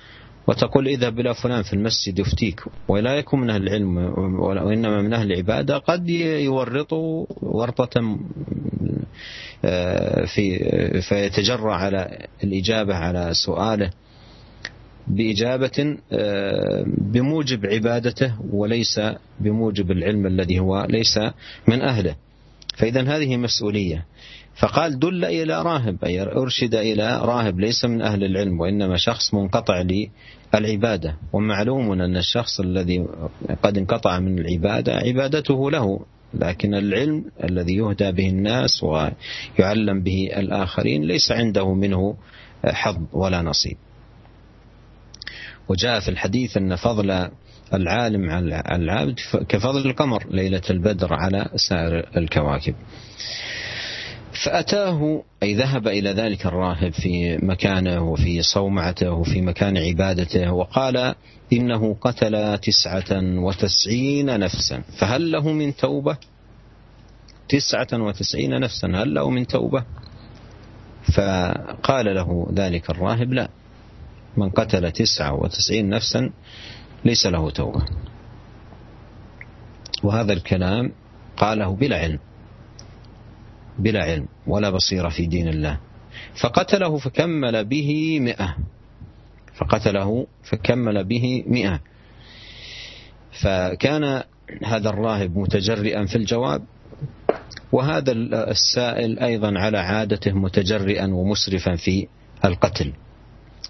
وتقول اذهب إلى فلان في المسجد يفتيك. ولا يكون من أهل العلم وإنما من أهل العبادة قد يورطه ورطة آه، في فيتجرأ على الإجابة على سؤاله. بإجابة آه، بموجب عبادته وليس بموجب العلم الذي هو ليس من أهله. فإذا هذه مسؤولية. فقال دل إلى راهب أي أرشد إلى راهب ليس من أهل العلم وإنما شخص منقطع للعبادة. ومعلوم أن الشخص الذي قد انقطع من العبادة عبادته له لكن العلم الذي يهدى به الناس ويعلم به الآخرين ليس عنده منه حظ ولا نصيب. وجاء في الحديث أن فضل العالم على العابد كفضل القمر ليلة البدر على سائر الكواكب. فأتاه أي ذهب إلى ذلك الراهب في مكانه وفي صومعته وفي مكان عبادته وقال إنه قتل تسعة وتسعين نفسا. فهل له من توبة؟ تسعة وتسعين نفسا هل له من توبة؟ فقال له ذلك الراهب لا. من قتل تسعة وتسعين نفسا ليس له توبة. وهذا الكلام قاله بلا علم بلا علم ولا بصيرة في دين الله. فقتله فكمل به مئة. فقتله فكمل به مئة. فكان هذا الراهب متجرئا في الجواب وهذا السائل أيضا على عادته متجرئا ومسرفا في القتل.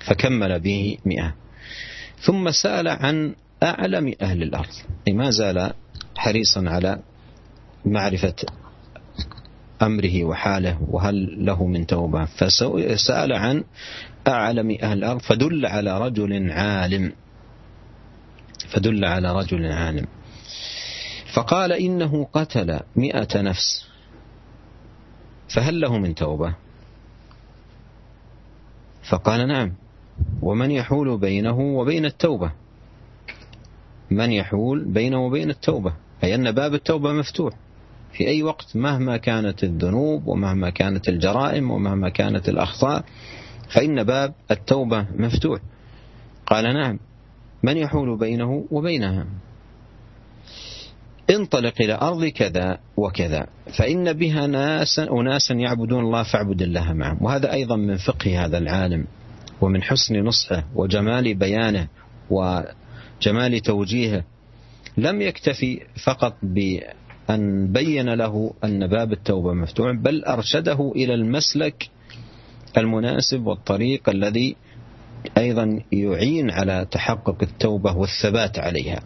فكمل به مئة. ثم سأل عن أعلم أهل الأرض. ما زال حريصا على معرفة أمره وحاله وهل له من توبة؟ فسأل عن أعلم أهل الأرض فدل على رجل عالم. فدل على رجل عالم. فقال إنه قتل مئة نفس. فهل له من توبة؟ فقال نعم. ومن يحول بينه وبين التوبة. من يحول بينه وبين التوبة. أي أن باب التوبة مفتوح. في أي وقت مهما كانت الذنوب ومهما كانت الجرائم ومهما كانت الأخطاء فإن باب التوبة مفتوح. قال نعم. من يحول بينه وبينها؟ انطلق إلى أرض كذا وكذا. فإن بها ناسا أناسا يعبدون الله فاعبد الله معهم. وهذا أيضا من فقه هذا العالم. ومن حسن نصحه وجمال بيانه وجمال توجيهه لم يكتفي فقط بأن بين له أن باب التوبة مفتوح بل أرشده إلى المسلك المناسب والطريق الذي أيضا يعين على تحقق التوبة والثبات عليها.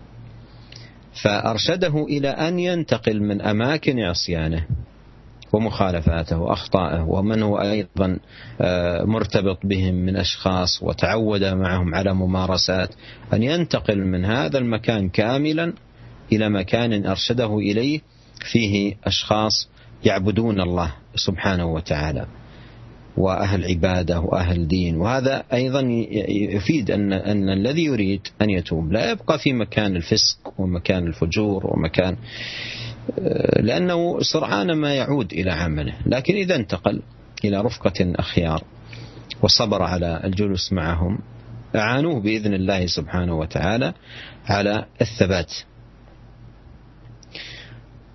فأرشده إلى أن ينتقل من أماكن عصيانه ومخالفاته وأخطائه ومن هو أيضا آه، مرتبط بهم من أشخاص وتعود معهم على ممارسات أن ينتقل من هذا المكان كاملا إلى مكان أرشده إليه فيه أشخاص يعبدون الله سبحانه وتعالى وأهل عبادة وأهل دين. وهذا أيضا يفيد أن أن الذي يريد أن يتوب. لا يبقى في مكان الفسق ومكان الفجور ومكان آه، لأنه سرعان ما يعود إلى عمله، لكن إذا انتقل إلى رفقة أخيار وصبر على الجلوس معهم أعانوه بإذن الله سبحانه وتعالى على الثبات.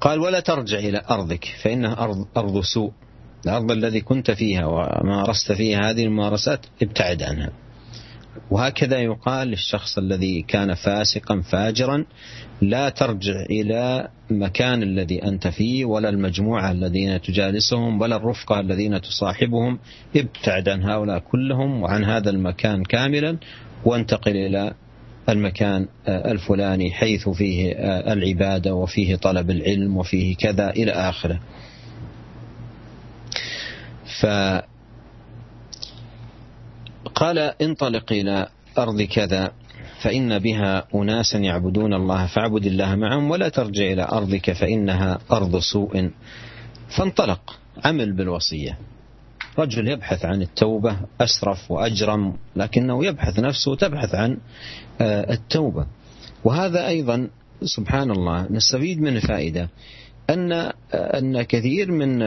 قال ولا ترجع إلى أرضك فإنها أرض أرض سوء الأرض الذي كنت فيها ومارست فيها هذه الممارسات ابتعد عنها وهكذا يقال للشخص الذي كان فاسقا فاجرا لا ترجع إلى مكان الذي أنت فيه ولا المجموعة الذين تجالسهم ولا الرفقة الذين تصاحبهم. ابتعد عن هؤلاء كلهم وعن هذا المكان كاملا وانتقل إلى المكان الفلاني حيث فيه العبادة وفيه طلب العلم وفيه كذا إلى آخره. فقال انطلق إلى أرض كذا فإن بها أناسا يعبدون الله فاعبد الله معهم ولا ترجع إلى أرضك فإنها أرض سوء. فانطلق عمل بالوصية. رجل يبحث عن التوبة أسرف وأجرم لكنه يبحث نفسه تبحث عن آه، التوبة. وهذا أيضا سبحان الله نستفيد منه فائدة. أن أن كثير من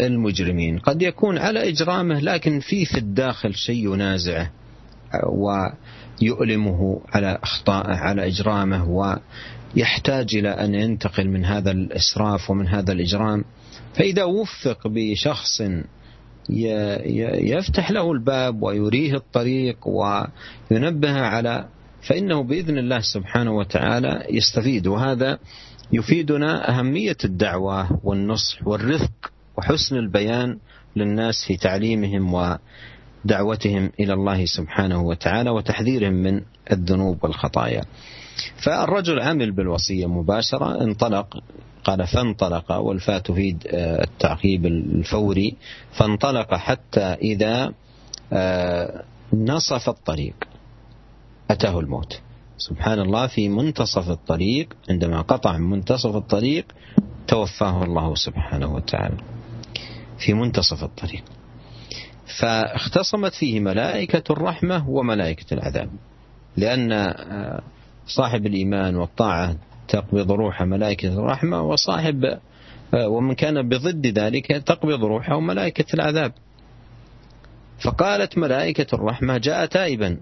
المجرمين قد يكون على إجرامه لكن في في الداخل شيء ينازعه ويؤلمه على أخطائه على إجرامه ويحتاج إلى أن ينتقل من هذا الإسراف ومن هذا الإجرام. فإذا وفق بشخص يفتح له الباب ويريه الطريق وينبه على فإنه بإذن الله سبحانه وتعالى يستفيد. وهذا يفيدنا أهمية الدعوة والنصح والرفق وحسن البيان للناس في تعليمهم ودعوتهم إلى الله سبحانه وتعالى وتحذيرهم من الذنوب والخطايا. فالرجل عمل بالوصية مباشرة انطلق قال فانطلق والفاء تفيد آه، التعقيب الفوري. فانطلق حتى إذا آه، نصف الطريق أتاه الموت. سبحان الله في منتصف الطريق عندما قطع منتصف الطريق توفاه الله سبحانه وتعالى. في منتصف الطريق. فاختصمت فيه ملائكة الرحمة وملائكة العذاب. لأن آه، صاحب الإيمان والطاعة تقبض روح ملائكة الرحمة وصاحب آه، ومن كان بضد ذلك تقبض روحه ملائكة العذاب. فقالت ملائكة الرحمة جاء تائبا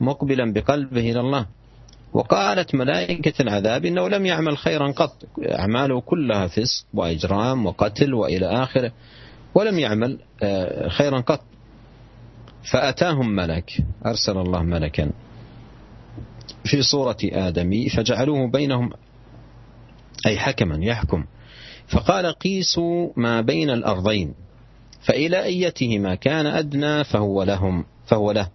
مقبلا بقلبه إلى الله. وقالت ملائكة العذاب إنه لم يعمل خيرا قط. أعماله كلها فسق وإجرام وقتل وإلى آخره ولم يعمل آه، خيرا قط. فأتاهم ملك أرسل الله ملكا في صورة آدمي فجعلوه بينهم أي حكما يحكم. فقال قيسوا ما بين الأرضين فإلى أيتهما كان أدنى فهو لهم فهو له.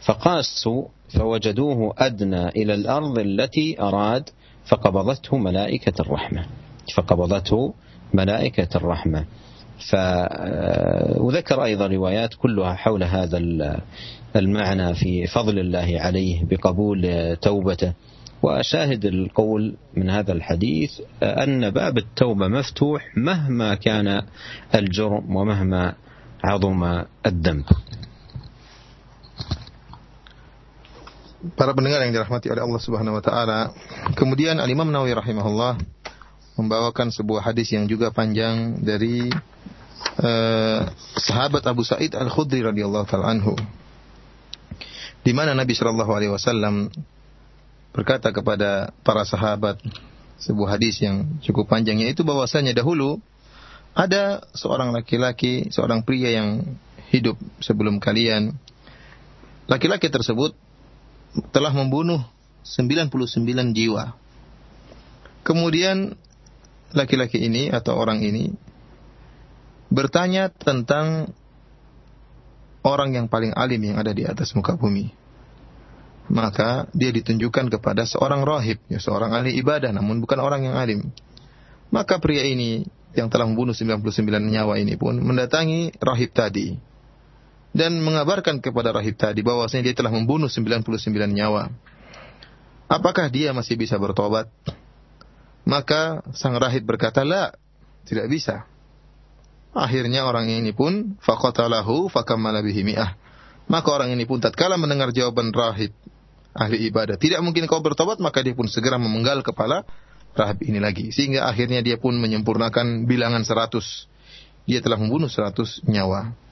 فقاسوا فوجدوه أدنى إلى الأرض التي أراد فقبضته ملائكة الرحمة. فقبضته ملائكة الرحمة. ف وذكر أيضا روايات كلها حول هذا المعنى في فضل الله عليه بقبول توبته. وشاهد القول من هذا الحديث أن باب التوبة مفتوح مهما كان الجرم ومهما عظم الذنب. Para pendengar yang dirahmati oleh Allah Subhanahu wa taala. Kemudian Al Imam Nawawi rahimahullah membawakan sebuah hadis yang juga panjang dari uh, sahabat Abu Sa'id Al-Khudri radhiyallahu taala anhu. Di mana Nabi Shallallahu alaihi wasallam berkata kepada para sahabat sebuah hadis yang cukup panjang yaitu bahwasanya dahulu ada seorang laki-laki, seorang pria yang hidup sebelum kalian. Laki-laki tersebut telah membunuh 99 jiwa. Kemudian laki-laki ini atau orang ini bertanya tentang orang yang paling alim yang ada di atas muka bumi maka dia ditunjukkan kepada seorang rahib, ya, seorang ahli ibadah namun bukan orang yang alim. Maka pria ini yang telah membunuh 99 nyawa ini pun mendatangi rahib tadi dan mengabarkan kepada rahib tadi bahwasanya dia telah membunuh 99 nyawa. Apakah dia masih bisa bertobat? Maka sang rahib berkata, "La, tidak bisa." Akhirnya orang ini pun faqatalahu fakammala bihi mi'ah. Maka orang ini pun tatkala mendengar jawaban rahib ahli ibadah. Tidak mungkin kau bertobat, maka dia pun segera memenggal kepala rahib ini lagi. Sehingga akhirnya dia pun menyempurnakan bilangan seratus. Dia telah membunuh seratus nyawa.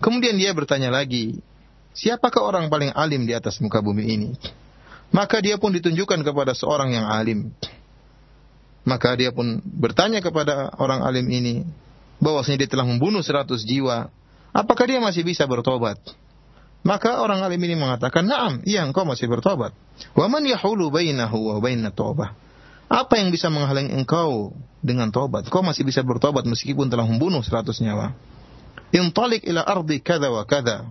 Kemudian dia bertanya lagi, siapakah orang paling alim di atas muka bumi ini? Maka dia pun ditunjukkan kepada seorang yang alim. Maka dia pun bertanya kepada orang alim ini, bahwasanya dia telah membunuh seratus jiwa. Apakah dia masih bisa bertobat? Maka orang alim ini mengatakan, "Na'am, iya engkau masih bertobat." Wa man yahulu bainahu wa bainat taubah? Apa yang bisa menghalangi engkau dengan tobat? Kau masih bisa bertobat meskipun telah membunuh seratus nyawa. Intalik ila ardi kada wa kada.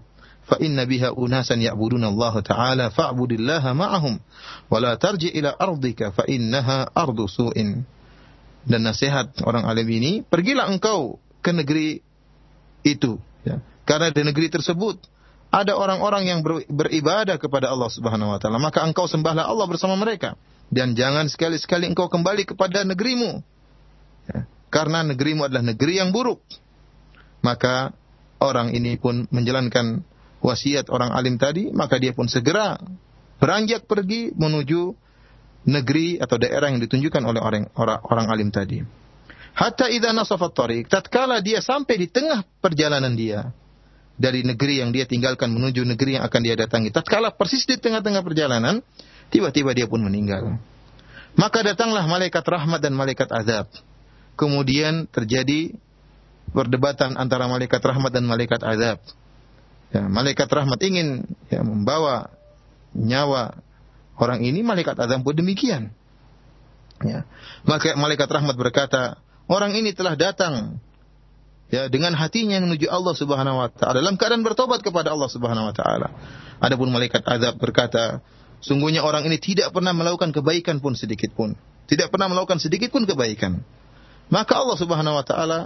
Fa inna biha unasan ya'buduna Allah Ta'ala fa'budillaha ma'ahum. Wa la tarji ila ardika fa innaha ardu su'in. Dan nasihat orang alim ini, pergilah engkau ke negeri itu. Ya. Karena di negeri tersebut ada orang-orang yang ber, beribadah kepada Allah Subhanahu wa taala, maka engkau sembahlah Allah bersama mereka dan jangan sekali-sekali engkau kembali kepada negerimu. Ya, karena negerimu adalah negeri yang buruk. Maka orang ini pun menjalankan wasiat orang alim tadi, maka dia pun segera beranjak pergi menuju negeri atau daerah yang ditunjukkan oleh orang orang, orang alim tadi. Hatta idza nasafat tariq, tatkala dia sampai di tengah perjalanan dia, dari negeri yang dia tinggalkan menuju negeri yang akan dia datangi. Tatkala persis di tengah-tengah perjalanan, tiba-tiba dia pun meninggal. Maka datanglah malaikat rahmat dan malaikat azab. Kemudian terjadi perdebatan antara malaikat rahmat dan malaikat azab. Ya, malaikat rahmat ingin ya, membawa nyawa orang ini, malaikat azab pun demikian. Ya. Maka malaikat rahmat berkata, orang ini telah datang ya dengan hatinya menuju Allah Subhanahu wa taala dalam keadaan bertobat kepada Allah Subhanahu wa taala. Adapun malaikat azab berkata, sungguhnya orang ini tidak pernah melakukan kebaikan pun sedikit pun. Tidak pernah melakukan sedikit pun kebaikan. Maka Allah Subhanahu wa taala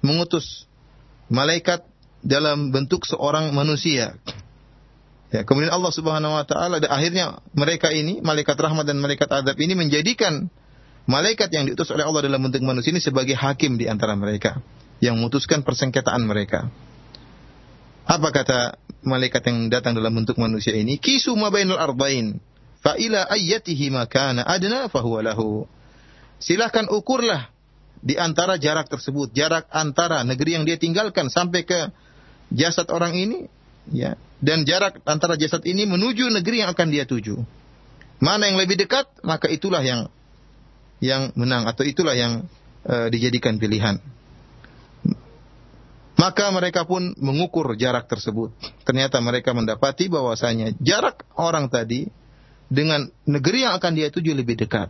mengutus malaikat dalam bentuk seorang manusia. Ya, kemudian Allah Subhanahu wa taala akhirnya mereka ini, malaikat rahmat dan malaikat azab ini menjadikan malaikat yang diutus oleh Allah dalam bentuk manusia ini sebagai hakim di antara mereka yang memutuskan persengketaan mereka. Apa kata malaikat yang datang dalam bentuk manusia ini? Kisu ma bainal arba'in. Fa ila ayyatihi makana adna fahuwa lahu. Silahkan ukurlah di antara jarak tersebut, jarak antara negeri yang dia tinggalkan sampai ke jasad orang ini, ya, dan jarak antara jasad ini menuju negeri yang akan dia tuju. Mana yang lebih dekat, maka itulah yang yang menang atau itulah yang uh, dijadikan pilihan. Maka mereka pun mengukur jarak tersebut. Ternyata mereka mendapati bahwasanya jarak orang tadi dengan negeri yang akan dia tuju lebih dekat.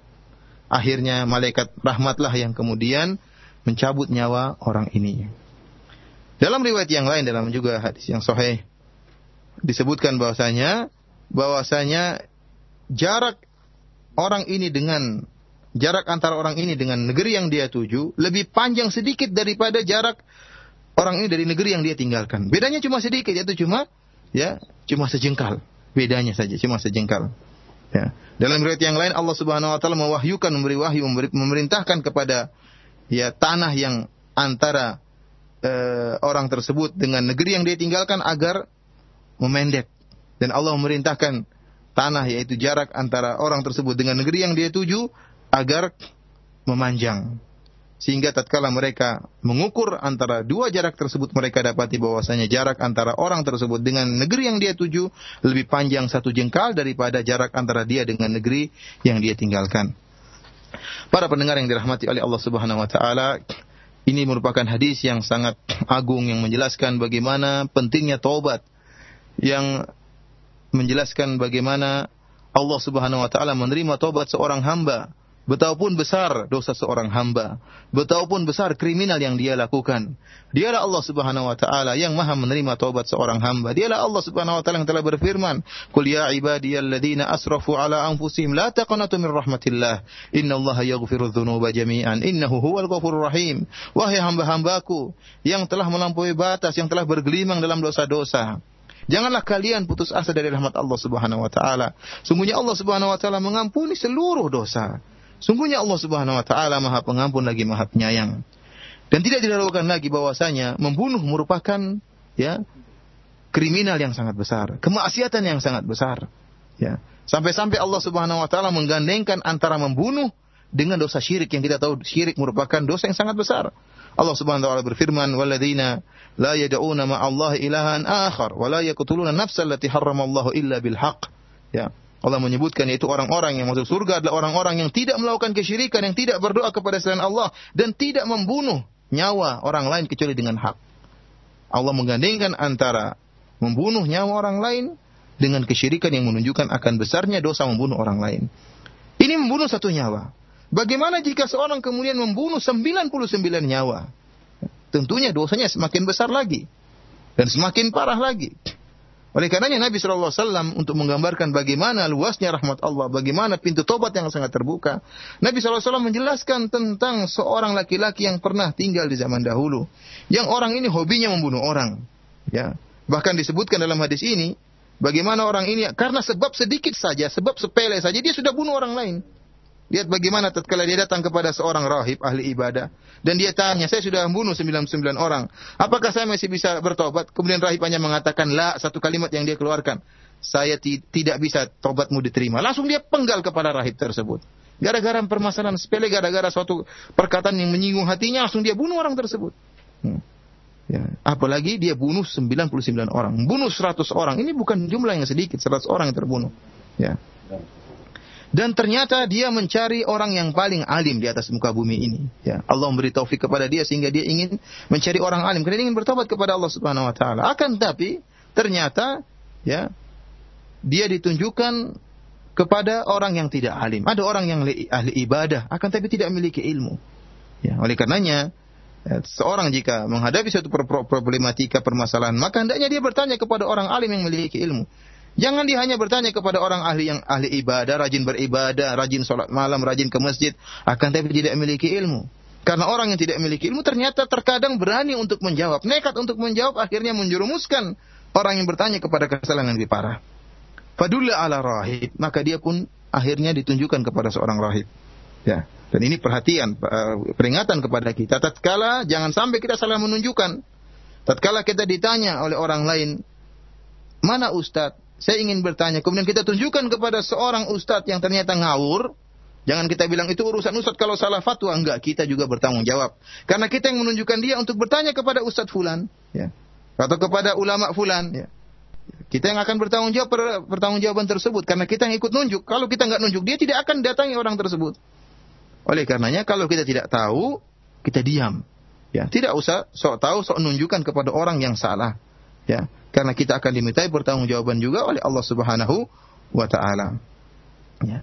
Akhirnya malaikat rahmatlah yang kemudian mencabut nyawa orang ini. Dalam riwayat yang lain dalam juga hadis yang sahih disebutkan bahwasanya bahwasanya jarak orang ini dengan jarak antara orang ini dengan negeri yang dia tuju lebih panjang sedikit daripada jarak orang ini dari negeri yang dia tinggalkan. Bedanya cuma sedikit, yaitu cuma ya cuma sejengkal. Bedanya saja cuma sejengkal. Ya. Dalam riwayat yang lain Allah Subhanahu wa taala mewahyukan memberi wahyu memberi, memerintahkan kepada ya tanah yang antara eh, orang tersebut dengan negeri yang dia tinggalkan agar memendek dan Allah memerintahkan tanah yaitu jarak antara orang tersebut dengan negeri yang dia tuju agar memanjang sehingga tatkala mereka mengukur antara dua jarak tersebut mereka dapati bahwasanya jarak antara orang tersebut dengan negeri yang dia tuju lebih panjang satu jengkal daripada jarak antara dia dengan negeri yang dia tinggalkan. Para pendengar yang dirahmati oleh Allah Subhanahu wa taala, ini merupakan hadis yang sangat agung yang menjelaskan bagaimana pentingnya taubat yang menjelaskan bagaimana Allah Subhanahu wa taala menerima taubat seorang hamba Betapapun besar dosa seorang hamba, betapapun besar kriminal yang dia lakukan, dialah Allah Subhanahu wa taala yang Maha menerima taubat seorang hamba. Dialah Allah Subhanahu wa taala yang telah berfirman, "Qul ya ibadiyalladzina asrafu ala anfusihim la taqnatu min rahmatillah, innallaha yaghfiru dzunuba jami'an, innahu huwal ghafurur rahim." Wahai hamba-hambaku yang telah melampaui batas, yang telah bergelimang dalam dosa-dosa, Janganlah kalian putus asa dari rahmat Allah Subhanahu wa taala. Sungguhnya Allah Subhanahu wa taala mengampuni seluruh dosa. Sungguhnya Allah Subhanahu wa taala Maha Pengampun lagi Maha Penyayang. Dan tidak diragukan lagi bahwasanya membunuh merupakan ya kriminal yang sangat besar, kemaksiatan yang sangat besar. Ya. Sampai-sampai Allah Subhanahu wa taala menggandengkan antara membunuh dengan dosa syirik yang kita tahu syirik merupakan dosa yang sangat besar. Allah Subhanahu wa taala berfirman, "Walladzina la yad'una ma'allahi ilahan akhar wa la yaqtuluna nafsal lati harramallahu illa bil haqq." Ya. Allah menyebutkan yaitu orang-orang yang masuk surga adalah orang-orang yang tidak melakukan kesyirikan, yang tidak berdoa kepada selain Allah dan tidak membunuh nyawa orang lain kecuali dengan hak. Allah menggandengkan antara membunuh nyawa orang lain dengan kesyirikan yang menunjukkan akan besarnya dosa membunuh orang lain. Ini membunuh satu nyawa. Bagaimana jika seorang kemudian membunuh 99 nyawa? Tentunya dosanya semakin besar lagi dan semakin parah lagi. Oleh karenanya Nabi Wasallam untuk menggambarkan bagaimana luasnya rahmat Allah, bagaimana pintu tobat yang sangat terbuka, Nabi Wasallam menjelaskan tentang seorang laki-laki yang pernah tinggal di zaman dahulu, yang orang ini hobinya membunuh orang, ya. Bahkan disebutkan dalam hadis ini, bagaimana orang ini karena sebab sedikit saja, sebab sepele saja dia sudah bunuh orang lain. Lihat bagaimana tatkala dia datang kepada seorang rahib ahli ibadah dan dia tanya, "Saya sudah membunuh 99 orang. Apakah saya masih bisa bertobat?" Kemudian rahib hanya mengatakan, "La," satu kalimat yang dia keluarkan. "Saya tidak bisa tobatmu diterima." Langsung dia penggal kepada rahib tersebut. Gara-gara permasalahan sepele, gara-gara suatu perkataan yang menyinggung hatinya, langsung dia bunuh orang tersebut. Hmm. Ya. Apalagi dia bunuh 99 orang, bunuh 100 orang. Ini bukan jumlah yang sedikit, 100 orang yang terbunuh. Ya. Dan ternyata dia mencari orang yang paling alim di atas muka bumi ini. Ya, Allah memberi taufik kepada dia sehingga dia ingin mencari orang alim karena ingin bertobat kepada Allah Subhanahu wa taala. Akan tapi ternyata ya dia ditunjukkan kepada orang yang tidak alim. Ada orang yang ahli ibadah akan tapi tidak memiliki ilmu. Ya, oleh karenanya ya, seorang jika menghadapi suatu problematika permasalahan maka hendaknya dia bertanya kepada orang alim yang memiliki ilmu. Jangan dia hanya bertanya kepada orang ahli yang ahli ibadah, rajin beribadah, rajin sholat malam, rajin ke masjid, akan tapi tidak memiliki ilmu. Karena orang yang tidak memiliki ilmu ternyata terkadang berani untuk menjawab, nekat untuk menjawab, akhirnya menjerumuskan orang yang bertanya kepada kesalahan yang lebih parah. Fadulla ala rahib, maka dia pun akhirnya ditunjukkan kepada seorang rahib. Ya, dan ini perhatian, eh, peringatan kepada kita. Tatkala jangan sampai kita salah menunjukkan. Tatkala kita ditanya oleh orang lain, mana ustadz? Saya ingin bertanya, kemudian kita tunjukkan kepada seorang ustadz yang ternyata ngawur, jangan kita bilang itu urusan ustadz kalau salah fatwa, enggak, kita juga bertanggung jawab. Karena kita yang menunjukkan dia untuk bertanya kepada ustadz fulan, ya. atau kepada ulama fulan, ya. Kita yang akan bertanggung jawab pertanggung jawaban tersebut karena kita yang ikut nunjuk. Kalau kita nggak nunjuk, dia tidak akan datangi orang tersebut. Oleh karenanya kalau kita tidak tahu, kita diam. Ya, tidak usah sok tahu, sok nunjukkan kepada orang yang salah. Ya, karena kita akan dimintai pertanggungjawaban juga oleh Allah Subhanahu wa taala. Ya.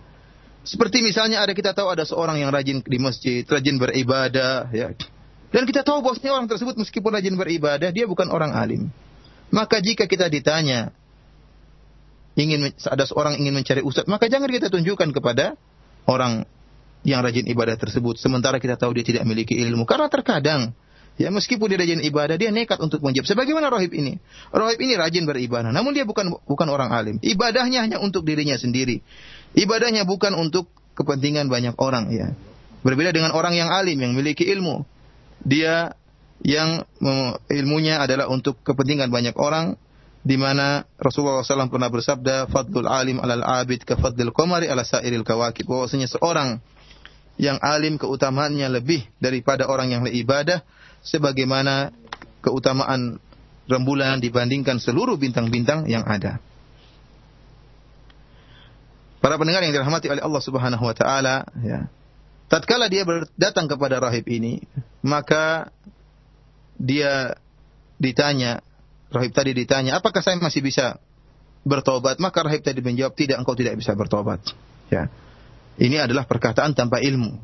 Seperti misalnya ada kita tahu ada seorang yang rajin di masjid, rajin beribadah, ya. Dan kita tahu bahwasanya orang tersebut meskipun rajin beribadah, dia bukan orang alim. Maka jika kita ditanya ingin ada seorang ingin mencari ustaz, maka jangan kita tunjukkan kepada orang yang rajin ibadah tersebut sementara kita tahu dia tidak memiliki ilmu. Karena terkadang Ya meskipun dia rajin ibadah, dia nekat untuk menjawab. Sebagaimana rohib ini. Rohib ini rajin beribadah, namun dia bukan bukan orang alim. Ibadahnya hanya untuk dirinya sendiri. Ibadahnya bukan untuk kepentingan banyak orang. Ya. Berbeda dengan orang yang alim, yang memiliki ilmu. Dia yang ilmunya adalah untuk kepentingan banyak orang, di mana Rasulullah SAW pernah bersabda, "Fadlul alim alal abid ka fadlil qamari ala sairil kawakib." Bahwasanya seorang yang alim keutamaannya lebih daripada orang yang ibadah sebagaimana keutamaan rembulan dibandingkan seluruh bintang-bintang yang ada. Para pendengar yang dirahmati oleh Allah Subhanahu wa taala, ya. Tatkala dia datang kepada rahib ini, maka dia ditanya, rahib tadi ditanya, "Apakah saya masih bisa bertobat?" Maka rahib tadi menjawab, "Tidak, engkau tidak bisa bertobat." Ya. Ini adalah perkataan tanpa ilmu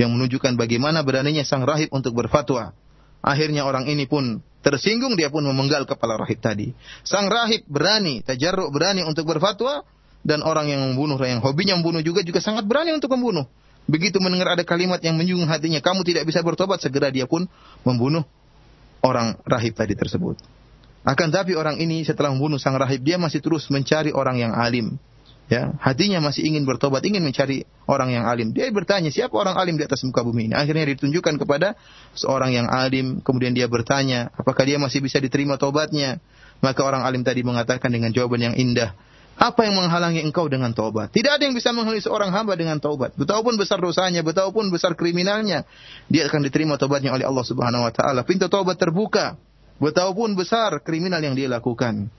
yang menunjukkan bagaimana beraninya sang rahib untuk berfatwa Akhirnya orang ini pun tersinggung, dia pun memenggal kepala rahib tadi. Sang rahib berani, tajarruk berani untuk berfatwa, dan orang yang membunuh, yang hobinya membunuh juga juga sangat berani untuk membunuh. Begitu mendengar ada kalimat yang menyinggung hatinya, kamu tidak bisa bertobat, segera dia pun membunuh orang rahib tadi tersebut. Akan tapi orang ini setelah membunuh sang rahib, dia masih terus mencari orang yang alim ya hatinya masih ingin bertobat, ingin mencari orang yang alim. Dia bertanya, siapa orang alim di atas muka bumi ini? Akhirnya ditunjukkan kepada seorang yang alim, kemudian dia bertanya, apakah dia masih bisa diterima tobatnya? Maka orang alim tadi mengatakan dengan jawaban yang indah, apa yang menghalangi engkau dengan taubat? Tidak ada yang bisa menghalangi seorang hamba dengan taubat. Betapapun besar dosanya, betapapun besar kriminalnya, dia akan diterima taubatnya oleh Allah Subhanahu wa taala. Pintu taubat terbuka. Betapapun besar kriminal yang dia lakukan.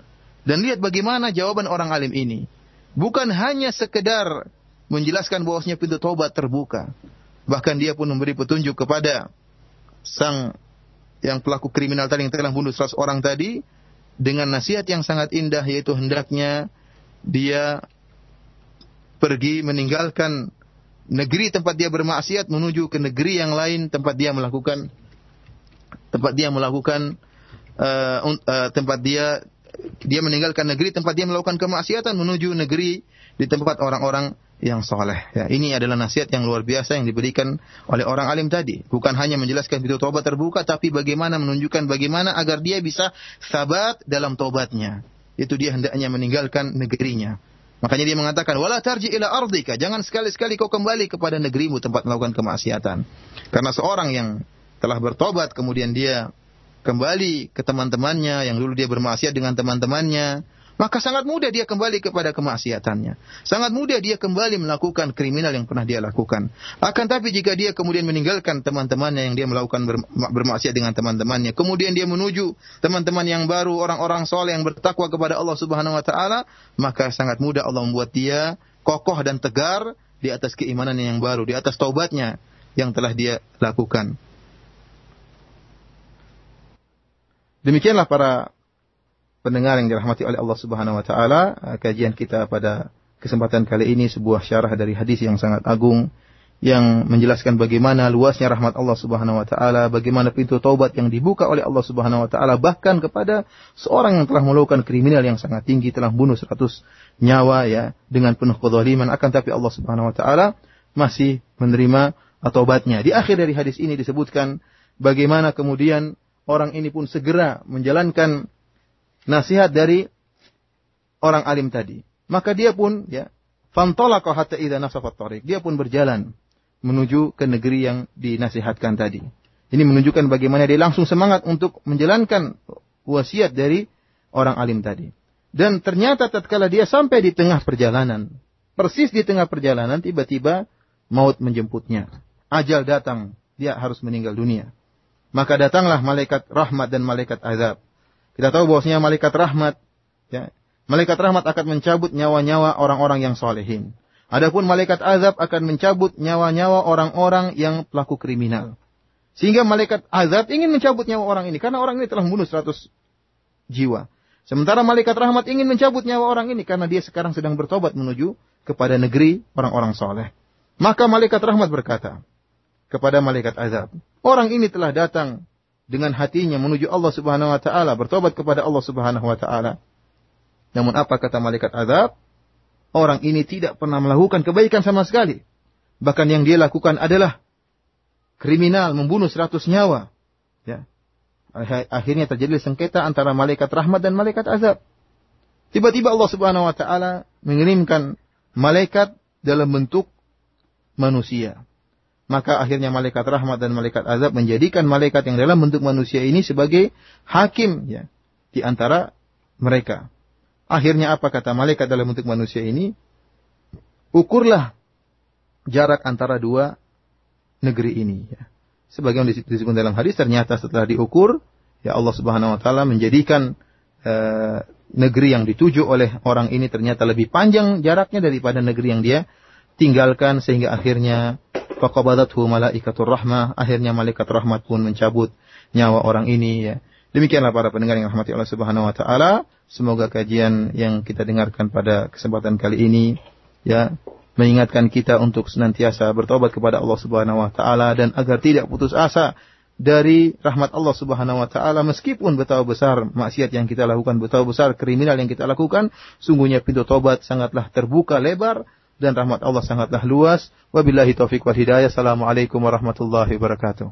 Dan lihat bagaimana jawaban orang alim ini bukan hanya sekedar menjelaskan bahwasanya pintu taubat terbuka. Bahkan dia pun memberi petunjuk kepada sang yang pelaku kriminal tadi yang telah bunuh 100 orang tadi dengan nasihat yang sangat indah yaitu hendaknya dia pergi meninggalkan negeri tempat dia bermaksiat menuju ke negeri yang lain tempat dia melakukan tempat dia melakukan uh, uh, tempat dia dia meninggalkan negeri tempat dia melakukan kemaksiatan menuju negeri di tempat orang-orang yang soleh. Ya, ini adalah nasihat yang luar biasa yang diberikan oleh orang alim tadi. Bukan hanya menjelaskan pintu tobat terbuka, tapi bagaimana menunjukkan bagaimana agar dia bisa sabat dalam tobatnya. Itu dia hendaknya meninggalkan negerinya. Makanya dia mengatakan, wala tarji ila ardika. Jangan sekali-sekali kau kembali kepada negerimu tempat melakukan kemaksiatan. Karena seorang yang telah bertobat kemudian dia kembali ke teman-temannya yang dulu dia bermaksiat dengan teman-temannya, maka sangat mudah dia kembali kepada kemaksiatannya. Sangat mudah dia kembali melakukan kriminal yang pernah dia lakukan. Akan tapi jika dia kemudian meninggalkan teman-temannya yang dia melakukan bermaksiat dengan teman-temannya, kemudian dia menuju teman-teman yang baru, orang-orang soleh yang bertakwa kepada Allah Subhanahu wa taala, maka sangat mudah Allah membuat dia kokoh dan tegar di atas keimanan yang baru, di atas taubatnya yang telah dia lakukan. Demikianlah para pendengar yang dirahmati oleh Allah Subhanahu wa taala, kajian kita pada kesempatan kali ini sebuah syarah dari hadis yang sangat agung yang menjelaskan bagaimana luasnya rahmat Allah Subhanahu wa taala, bagaimana pintu taubat yang dibuka oleh Allah Subhanahu wa taala bahkan kepada seorang yang telah melakukan kriminal yang sangat tinggi, telah bunuh 100 nyawa ya dengan penuh kezaliman akan tapi Allah Subhanahu wa taala masih menerima taubatnya. Di akhir dari hadis ini disebutkan bagaimana kemudian orang ini pun segera menjalankan nasihat dari orang alim tadi. Maka dia pun ya fantalaqa hatta idza nasafat. Dia pun berjalan menuju ke negeri yang dinasihatkan tadi. Ini menunjukkan bagaimana dia langsung semangat untuk menjalankan wasiat dari orang alim tadi. Dan ternyata tatkala dia sampai di tengah perjalanan, persis di tengah perjalanan tiba-tiba maut menjemputnya. Ajal datang, dia harus meninggal dunia maka datanglah malaikat rahmat dan malaikat azab. Kita tahu bahwasanya malaikat rahmat, ya, malaikat rahmat akan mencabut nyawa-nyawa orang-orang yang solehin. Adapun malaikat azab akan mencabut nyawa-nyawa orang-orang yang pelaku kriminal. Sehingga malaikat azab ingin mencabut nyawa orang ini karena orang ini telah membunuh 100 jiwa. Sementara malaikat rahmat ingin mencabut nyawa orang ini karena dia sekarang sedang bertobat menuju kepada negeri orang-orang soleh. Maka malaikat rahmat berkata, kepada malaikat azab. Orang ini telah datang dengan hatinya menuju Allah Subhanahu wa taala, bertobat kepada Allah Subhanahu wa taala. Namun apa kata malaikat azab? Orang ini tidak pernah melakukan kebaikan sama sekali. Bahkan yang dia lakukan adalah kriminal, membunuh seratus nyawa. Ya. Akhirnya terjadi sengketa antara malaikat rahmat dan malaikat azab. Tiba-tiba Allah Subhanahu wa taala mengirimkan malaikat dalam bentuk manusia. Maka akhirnya malaikat rahmat dan malaikat azab menjadikan malaikat yang dalam bentuk manusia ini sebagai hakim ya di antara mereka. Akhirnya apa kata malaikat dalam bentuk manusia ini? Ukurlah jarak antara dua negeri ini ya. Sebagaimana disebut dalam hadis ternyata setelah diukur ya Allah Subhanahu wa taala menjadikan uh, negeri yang dituju oleh orang ini ternyata lebih panjang jaraknya daripada negeri yang dia tinggalkan sehingga akhirnya faqabadathu malaikatur rahmah. Akhirnya malaikat rahmat pun mencabut nyawa orang ini ya. Demikianlah para pendengar yang rahmati Allah Subhanahu wa taala. Semoga kajian yang kita dengarkan pada kesempatan kali ini ya mengingatkan kita untuk senantiasa bertobat kepada Allah Subhanahu wa taala dan agar tidak putus asa dari rahmat Allah Subhanahu wa taala. Meskipun betapa besar maksiat yang kita lakukan, betapa besar kriminal yang kita lakukan, sungguhnya pintu tobat sangatlah terbuka lebar dan rahmat Allah sangatlah luas. Wabillahi taufik wal hidayah. Assalamualaikum warahmatullahi wabarakatuh.